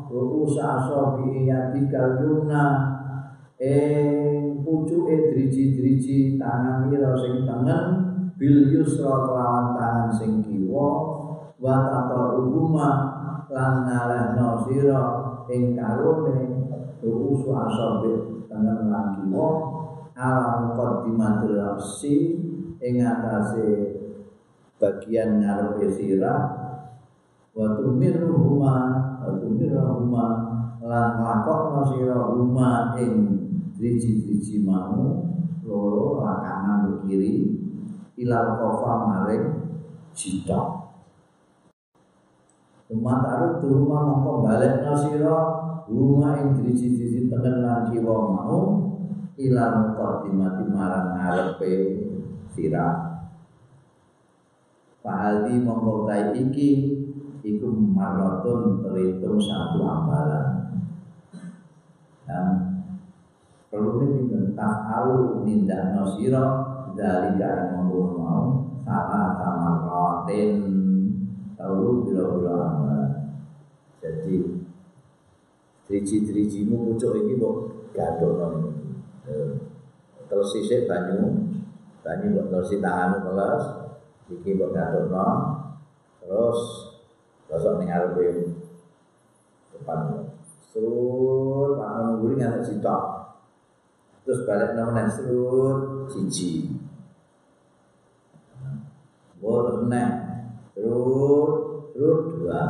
tusa aso iya dikal jumna ing pucuke driji-driji tangan ira sing tengen bil yusra kelawan tangan sing kiwa wa tata uhuma lan ngalehno sira ing karone tusa aso tengen lan kiwa ala muqaddimatul nafsi ing atase bagian ngarepe sirah wa tumirruhuma wa tumirruhuma lan lakokno sira huma ing driji-driji mau loro kanan kiri ilal kofa maring cita Umat arep rumah mongko balik nasira huma ing driji-driji tengen lan kiwa mau ila muqaddimati marang ngarepe sirah Fahadi mongko iki. Iku marotun terhitung satu amalan dan perlu tentang alu nindak nosiro dari yang mau mau. Sama sama rotin tahu bila-bila amalan jadi driji-drijimu pucuk ini kok gadok ini terus sisik banyu banyu buat terus tangan kelas iki buat gadono terus gosok ning arepe depan. Surut pangan guri nganti sitok. Terus balik nang surut siji. Boleh neng, Rut, rut dua,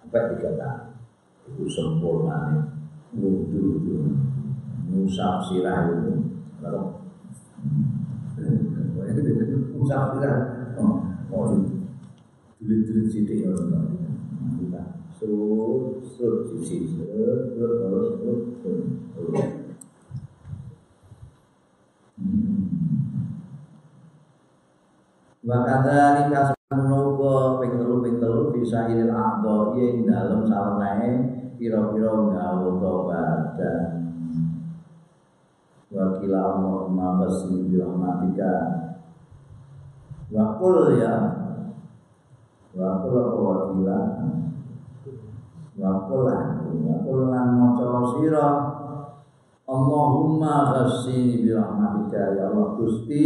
sampai tiga tahun. Itu sempurna nih, wudhu itu, musab sirah itu, kalau musab sirah, oh, dulit-dulit sidik ya, kita surut, surut sisi, surut, surut, surut, surut, surut. Wa kadzalika menawa ping telu ping telu bisa ilil aqdo ing dalem sawenae pira-pira gawe badan. Wa kila Allahumma basmi bi rahmatika. Wa qul ya. Wa qul apa wa kila wa qul wa qul lan maca sira. Allahumma ghassini bi rahmatika ya Allah Gusti.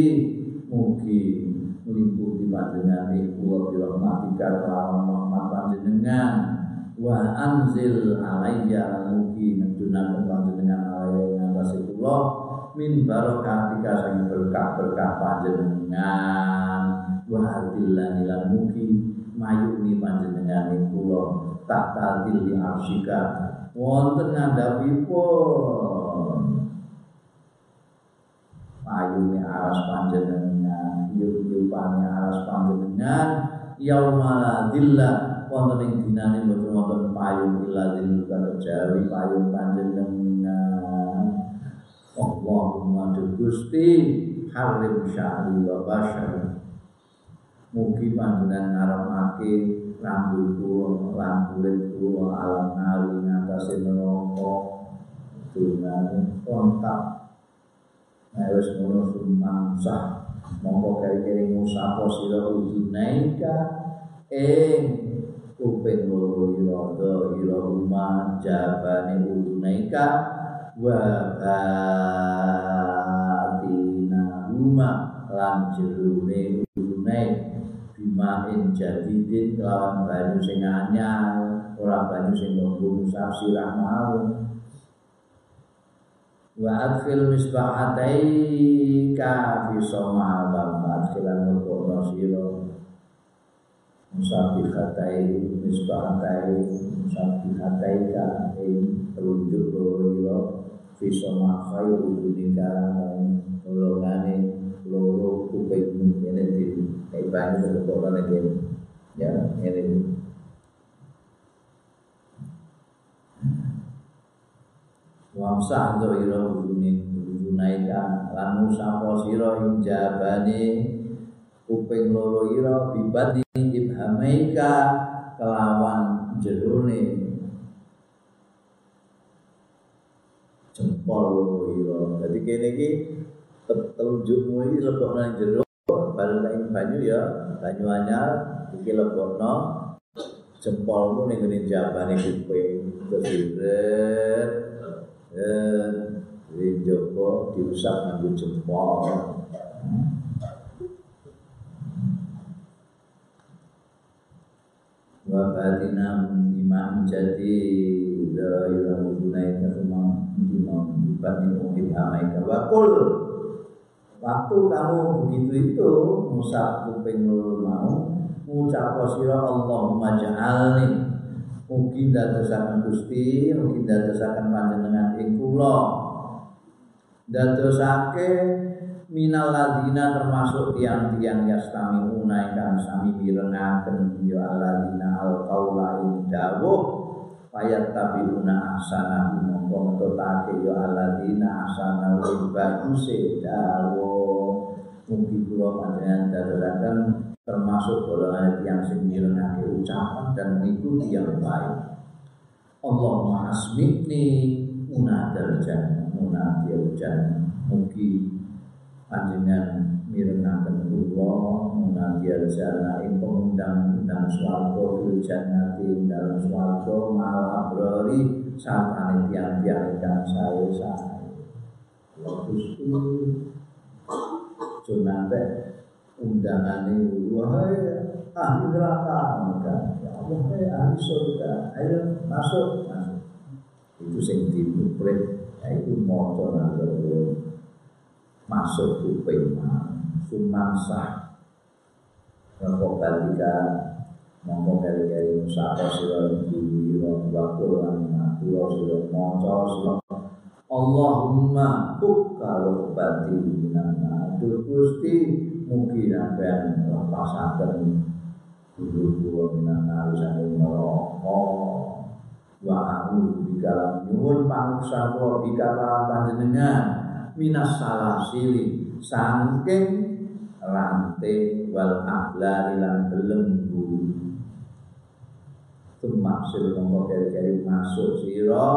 Mugi meliputi panjenengan iku wa rahmatika kelawan rahmat panjenengan. Wa anzil alayya. Mugi ngedunaken panjenengan alayya ngatasi kula min barakatika sing berkah-berkah panjenengan. Wa hadillan lan mugi mayuni panjenengan kula tak tadil di arsika. Wonten ngandhapipun ayune aras panjenengan yup-yupane aras panjenengan. Yaumala dilla wonten ing dinane mboten wonten payung illa dil kejawi payung panjenengan Allahumma Gusti harim syahri wa basyari Mugi panjenengan ngaramake rambut kula lan kulit kula alam nari ngatasi neraka dungane kontak. Nah, wis ngono sumangsa mongko kari-kari musapa sira udunaika ing kuping loro ira ira rumah jabane udunaika wa batina rumah lan jerone udunai bimain jadidin kelawan banyu sing anyar ora banyu sing nggo musab sirah mau. Wa adkhil misbahataika fi somal wa adkhilan mutqona sira. Musabihatai misbahatai musabihataika ing telunjuk loro ira fi somal khairu dunika golongane loro kuping. Ngene di banyu kok lagi ya ini wamsah dhira udune udunaika lan musapa sira ing jabane kuping loro ira bibadi ibhamaika kelawan jerone jempol ira dadi kene iki telunjukmu iki lebok nang jero. Nang banyu ya banyu anyar iki lebokno jempolmu ning ngene jabane kuping terus jadi Joko dirusak nganggo jempol. Wa batina bima jadi la ilaha illa semua bima batin umil amaika wa kul Waktu kamu begitu itu Musa kuping loro mau Ucap sira Allahumma ja'alni Mugi dadosaken Gusti, mugi dadosaken panjenengan ing kula. Dadosake minal ladina termasuk tiang-tiang yastamiuna ingkang sami mirengaken ya aladina al qaula ing dawuh ayat tabiuna ahsana. Mongko metotake ya aladina ahsana ing baguse dawuh mugi kula panjenengan dadosaken termasuk golongan yang sing mirengake ucapan dan mengikuti yang baik. Allahumma asmini munadal jannah munadil jannah. Mugi panjenengan mirengaken kula munadil jannah ing pengundang-undang swarga fil jannati dalam swarga abrari sartane tiang-tiang ingkang sae-sae. Gusti Junate undangan ini wahai ahli neraka maka ya Allah ahli surga. Ayo masuk masuk. Itu sing dipupret ya itu moto nanti masuk kuping sumansah. Rokok balika Mongko kari-kari musapa sira Lan Kula sira maca sira Allahumma ukkalu bati minanna. Aduh Gusti mugi sampean lepasaken dulu kula minanna saking neraka. Wa aku bikalan nyuwun panguksa kula bikalan panjenengan minas salasili. Saking rantai wal ahlari lan belenggu Tumaksil mongko keri-keri masuk siro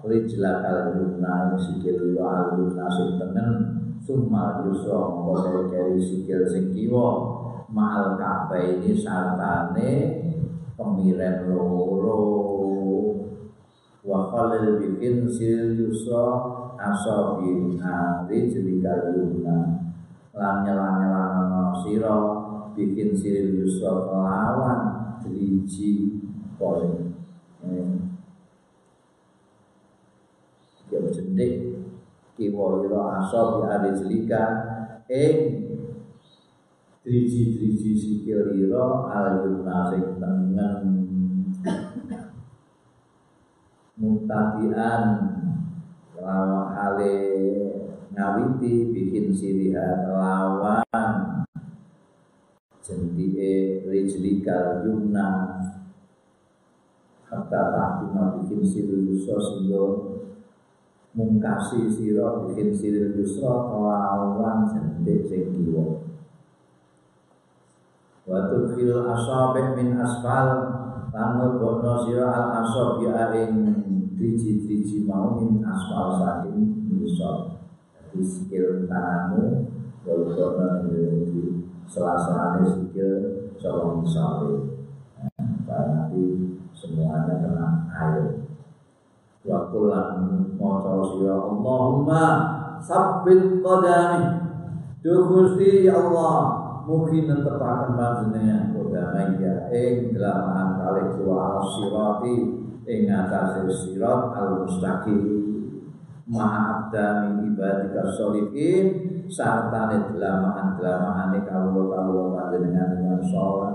rijla kalbuna sikil ira aluna sing tengen summa yusra mongko keri sikil sing kiwa. Ma'al kafe ini sartane pemiren loro. Wa khalil bikin sil yusra asabi hari jadi kalbuna lan nyela-nyelana sira bikin sil yusra kelawan driji poin ya jendik kiwa ira asa bi ari jelika ing driji-driji sikil ira al yumna sing tengen mutadian lawan hale ngawiti bikin siriha lawan. Jendike rijlikal yumna hatta tahkima bikin sirul yusra sehingga mungkasi sira bikin sirul yusra kelawan jentik sing kiwa. Wa tudkhil min asfal lan mlebokno sira al asabi ing driji-driji mau min asfal saking ngisor jadi sikil tanganmu walaupun di sela-selane sikil colong ngisore nanti semuanya kena air. Wa kullan maca sira Allahumma sabbit qadami. Duh Gusti ya Allah, mugi netepaken panjenengan qadami ya ing dalam kalih kula sirati ing atase sirat al mustaqim. Ma'abdami ibadika sholihin sartane delamaan-delamane kawula-kawula panjenengan dengan sholat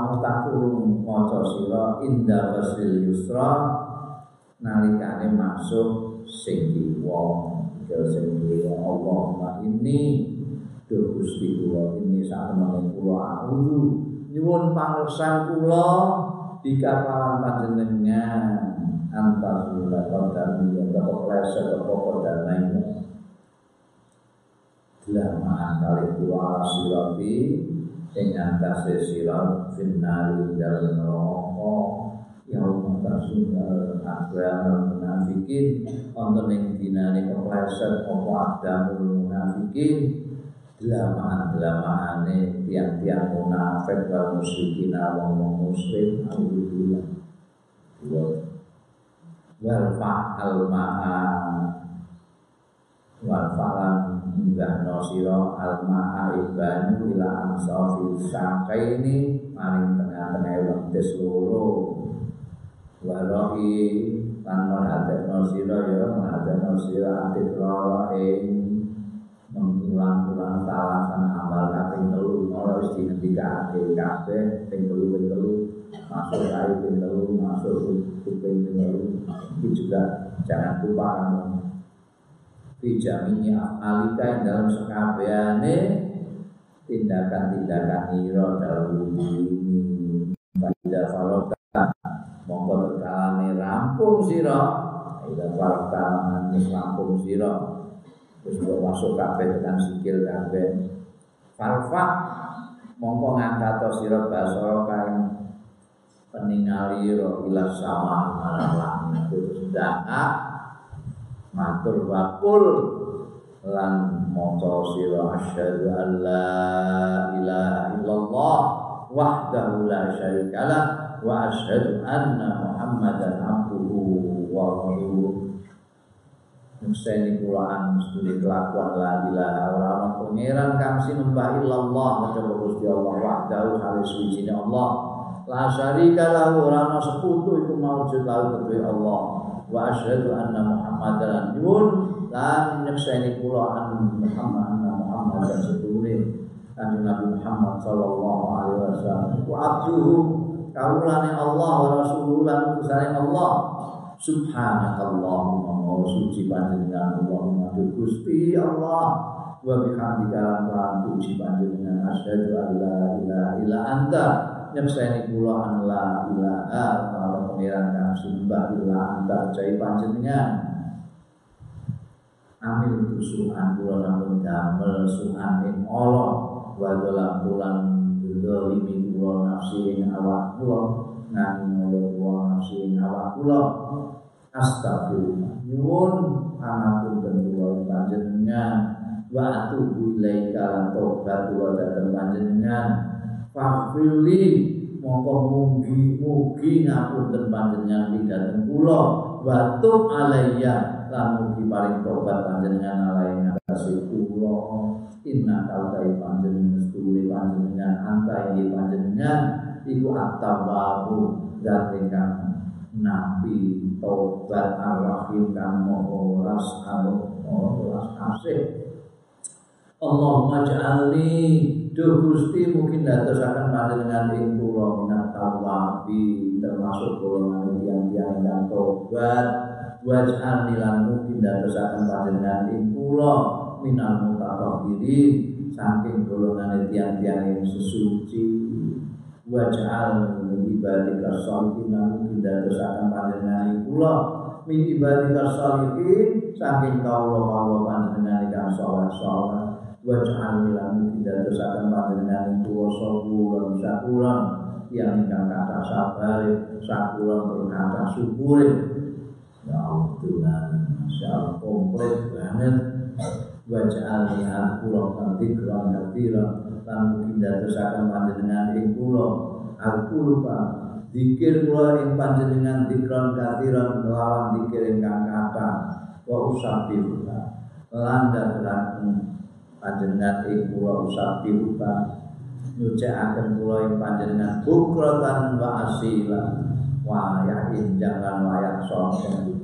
takurung maca sira inda wasil yusra nalikane masuk sing kiwa ke sing kiwa Allahumma ini duh Gusti kula ini sak temene kula auzu nyuwun pangreksan kula dikapalan panjenengan. Antar sunnah dan yang dapat pleset pokok dan lainnya Lama kali kula sirabi ing antase sirat finnari dalam neraka yaum tasunal akbar munafikin wonten ing dinane kepleset apa adamul munafikin delamaan-delamane tiang-tiang munafik wal musyrikin wong muslim alhamdulillah. Wal fa'al ma'a wal fa'lan Mbah Nosiro Alma Aibanu ila ansafi ini maring tengah-tengah wedhes loro warohi lan menghadap Nosiro ya menghadap Nosiro atik loro ing mengulang-ulang talasan amal kaping telu ora wis dingendikake kabeh ping telu ping telu masuk air ping telu masuk kuping ping telu itu juga jangan lupa kamu bijaminya alika yang dalam sekabiane tindakan-tindakan iro dalam ini. Ida faloka mongko terkalane rampung siro Ida faloka manis rampung siro terus mau masuk kabeh tekan sikil kabeh. Falfa mongko ngangkat siro basoro kain peningali ro ilas sama malam langit terus dangak matur wakul lan maca sira asyhadu an la ilaha illallah wahdahu la syarikalah wa asyhadu anna Muhammadan abduhu wa rasuluh. Nukseni kulaan studi kelakuan la ilaha. Ora pangeran kang sinembah illallah kejaba Gusti Allah wahdahu halis suci Allah. La syarika lahu ora sekutu iku maujud lahu kedue Allah. Wa asyhadu anna Muhammadan yun lan nukseni kulaan Muhammad anna Muhammad dan sedulur kanjeng Nabi Muhammad sallallahu alaihi wasallam. Wa abduhu kaulane Allah wa rasuluhu utusane Allah. Subhanakallahumma wa suci panjenengan. Allahumma Gusti Allah. Wa bihamdika lan puji panjenengan. Asyhadu an la ilaha illa anta. Nyekseni kula an la ilaha kalau pangeran kang sembah illa anta. Jai panjenengan Amin tusuhan kula namun damel suhan ing Allah wa dalam bulan dzalimi kula nafsi ing awak kula nang kula nafsi ing awak kula astagfirullah. Nyuwun pangapunten kula panjenengan. Wa atubu ilaika tobat kula dhateng panjenengan. Faghfirli mongko mugi mugi ngapunten panjenengan dhateng kula wa alayya lan mugi paring tobat panjenengan alai ngatasi kula. Inna kautai panjenengan sedulur panjenengan anta inggih panjenengan iku ingkang nabi tobat ar-rahim kang maha welas welas kasih Allahumma ja'alni Duh Gusti mungkin dadosaken panjenengan ing kula minat tawabi termasuk golongan tiang-tiang ingkang tobat waj'alni lan mungkin dadosaken panjenengan ing kula minal mutatahhirin saking golongan tiang-tiang yang sesuci. Waj'al min ibadika sholihin mungkin dadosaken panjenengan ing kula min ibadika sholihin saking kawula-kawula panjenengan ingkang saleh-saleh waj'al lan tidak dosakan panjenengan kula saburan sakuran yang ingkang kata sabar sakuran berkata syukur ya Allah Tuhan Masya Allah komplit banget. Waj'al lihat kula nanti kurang katira lan tidak dosakan panjenengan ing kula aku lupa dikir kula ing panjenengan dikron kathiran melawan dikir ingkang kata wa usabih lan daturan panjenengan ing kula usah dibuka nyucikaken kula ing panjenengan. Bukratan wa asila wayah injang lan wayah songkong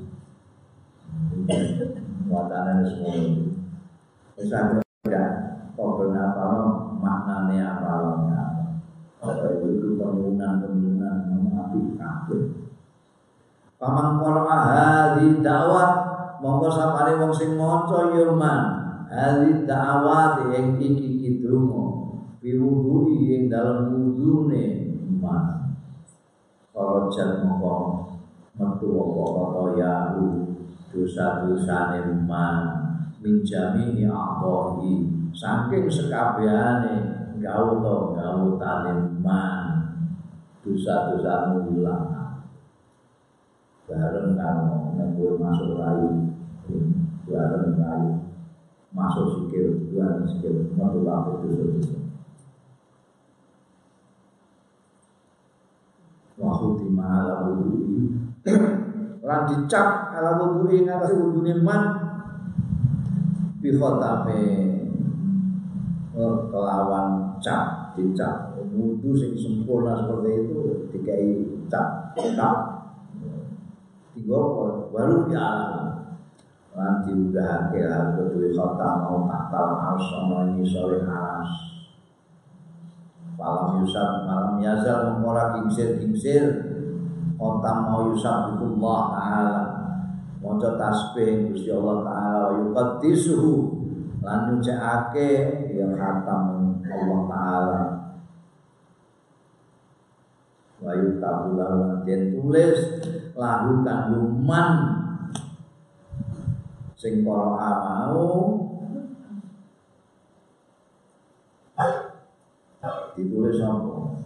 watanan semua wis ada kok apa? Maknane apa? Apa? Itu penggunaan penggunaan api kabeh Paman qara'a hadhi da'wat monggo sapane wong sing maca ya man. Ali da'awati yang iki kidungo Biwudui yang dalam wudune Man Koro jat moko Metu moko koko yahu Dosa dosa neman Minjami ni akbohi Saking sekabehane Gau to gau taneman Dosa dosa mulang Bareng karo Nenggul masuk rayu Bareng rayu Masuk sikil Bareng sikil Metu lapu dosa dosa itu waktu di malam wudhu lan dicap ala atas wudhu man bihotape kelawan cap dicap. Wudhu sing sempurna seperti itu dikai cap cap. Tiga baru ya lan diudahake lan kedue kota mau taktal harus ana ini sore aras malam yusab malam yazal mengora kingsir kingsir kota mau yusab Allah taala. Maca tasbih Gusti Allah taala. Wa yuqaddisuhu. Lan nyucikake yang khatam Allah taala. Wa yutabulah lan tulis lahu kanggo man. Sing mau ditulis apa?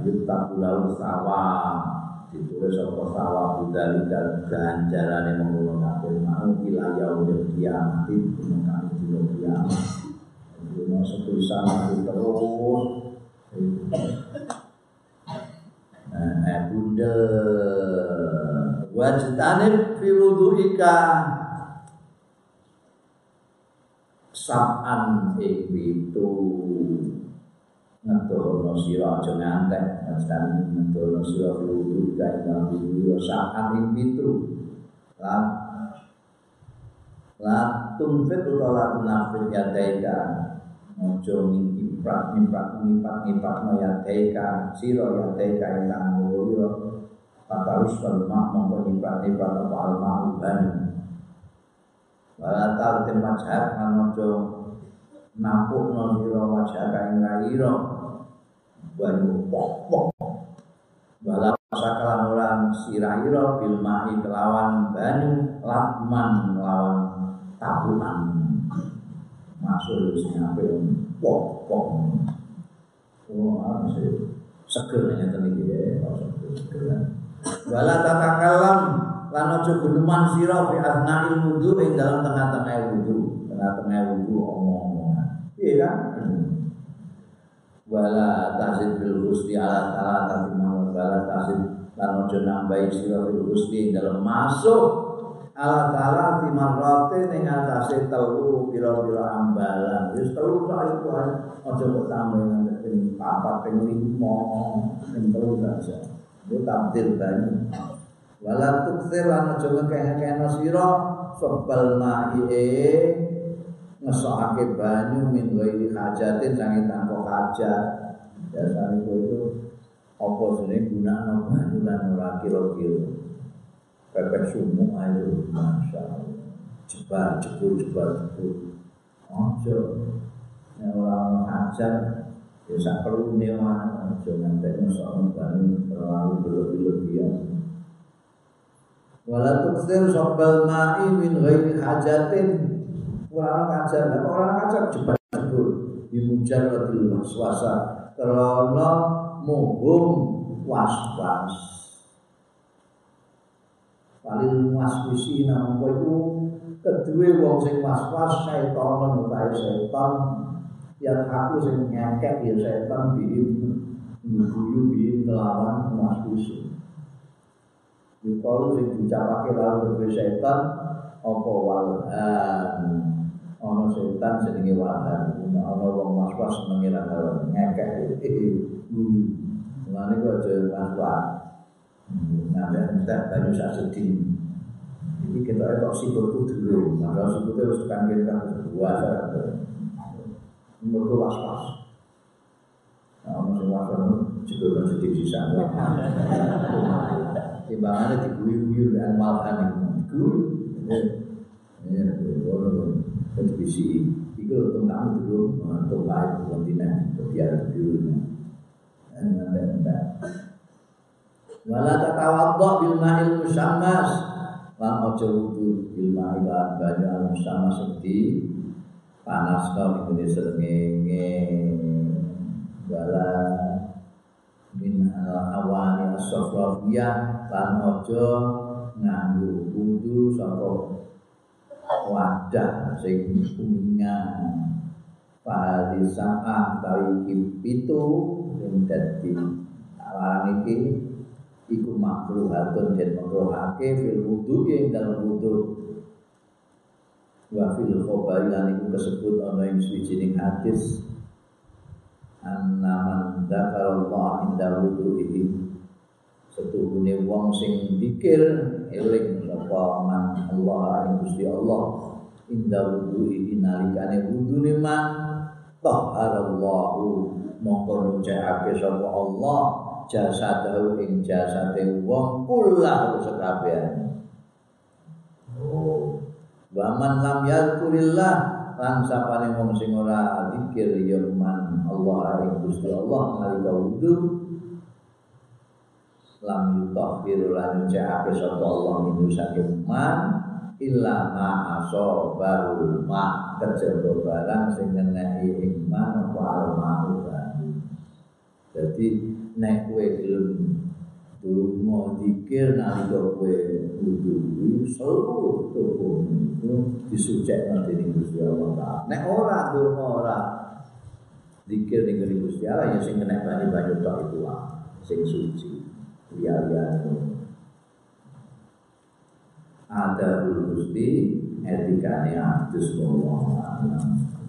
Ayo tak pulau sawah. Ditulis apa sawah budali dan ganjaran yang mengulung kabel mau wilayah udah kiamat. Itu mengkali dino kiamat Cuma setulisan lagi terus. Nah, bunda wajtanib fi wudu'ika sab'an ing pitu ngedono sira aja ngantek wajtanib ngedono sira wudu'ika ing dalam wudu sab'an ing pitu lan la tunfit utawa tunafit yadaika ojo ngiprat ngiprat ngiprat ngiprat no yadaika siro yang tangguh yo Fatarus falma mongko nyiprat nyiprat apa alma uban Walatal tim majhar Anojo Nampuk no siro wajah kain rairo Banyu pokok Walat sakalan orang sirairo Bilmahi kelawan banyu Lakman lawan Tabunan. Masuk di sini apa yang pokok Oh, apa sih? Seger ya. Tadi gitu ya. Walau tak kalem, lan aja guneman sira fi asna'il wudu ing dalam tengah-tengah wudu. Tengah-tengah wudu omong-omongan. Iya kan? Wala tasid bil husni ala ta'ala tapi wala tasid lan aja nambahi sira bil husni dalam masuk ala ta'ala di marrate ning atase telu pira-pira ambalan. Wis telu tok iku aja kok tambah nang ping 4 ping 5 ping 3 saja. Itu tampil banyu wala tukthir lan aja ngekeh-ngekehno sira sebal ma'i ngesokake banyu min ghairi hajatin sange tanpa hajat. Dasar itu apa sini gunakno banyu lan ora kira-kira. Pepek sumuk ayo masya Allah jebar jebur jebar jebur ojo yang orang hajar ya sak perlu newan ojo nanti soal banyu terlalu berlebih-lebihan wala tuksir sobbal ma'i min ghairi hajatin. Orang hajar nah, orang hajar jebar jebur. Dimujar lebih waswasa. Karena muhum was-was. Walil waswisi namung iku kedue wong sing was-was setan utawa setan yang aku sing nyakek ya setan biim guyu biim kelawan waswisi Dikalu sing dicapake lalu kedue setan apa walhan ana setan jenenge walhan ana wong was-was senenge ra nyakek guyu Mulane kok aja was-was. Nanda-nanda banyu sak sedih Ini kita itu sikutku dulu Maka sikutnya harus kan kita puasa Menurut was-was. Nah, masih was-was juga kan sedih di sana Timbangannya diguyu-guyu dan malahan Diguyu Ya, boleh Itu bisi Itu tentang dulu Untuk baik kontinen Biar dulu Nanda-nanda wala tatawaddo bil ma'il musammas lan aja wudu bil ma'il banyu al musammas di panas kau niku srengenge wala min al awani as-safrafiyah lan aja nganggo wudu saka wadah sing kuningan. Fahadi sa'ah tawi kipitu Yang dadi Larang iki iku makruhatun dan makruhake fil wudu yang dalam wudu. Wa fil khobai lan iku kesebut ana ing suwijining hadis annaman dzakarallah inda wudu'ihi setuhune wong sing pikir eling sapa man Allah ing Gusti Allah. Inda wudu'ihi nalikane wudune man taharallahu mongko nucapake sapa Allah jasadahu ing jasade wong kula sekabehan oh. Waman lam yadkurillah lan sapane wong sing ora zikir ya Allah ing Gusti Allah nalika wudu lam yutahhir lan ja'abe sapa Allah min saking man illa ma asobahu ma kejaba barang sing ngenehi ing man apa al jadi nek kowe gelem Dungo dikir nalika kowe wudu kuwi seluruh tubuh itu disucekno dening Gusti Allah. Nek ora dungo ora dikir ning Gusti Allah ya sing kena banyu-banyu tok itu sing suci. Liya-liyane. Ada Gusti etikane adus Allah.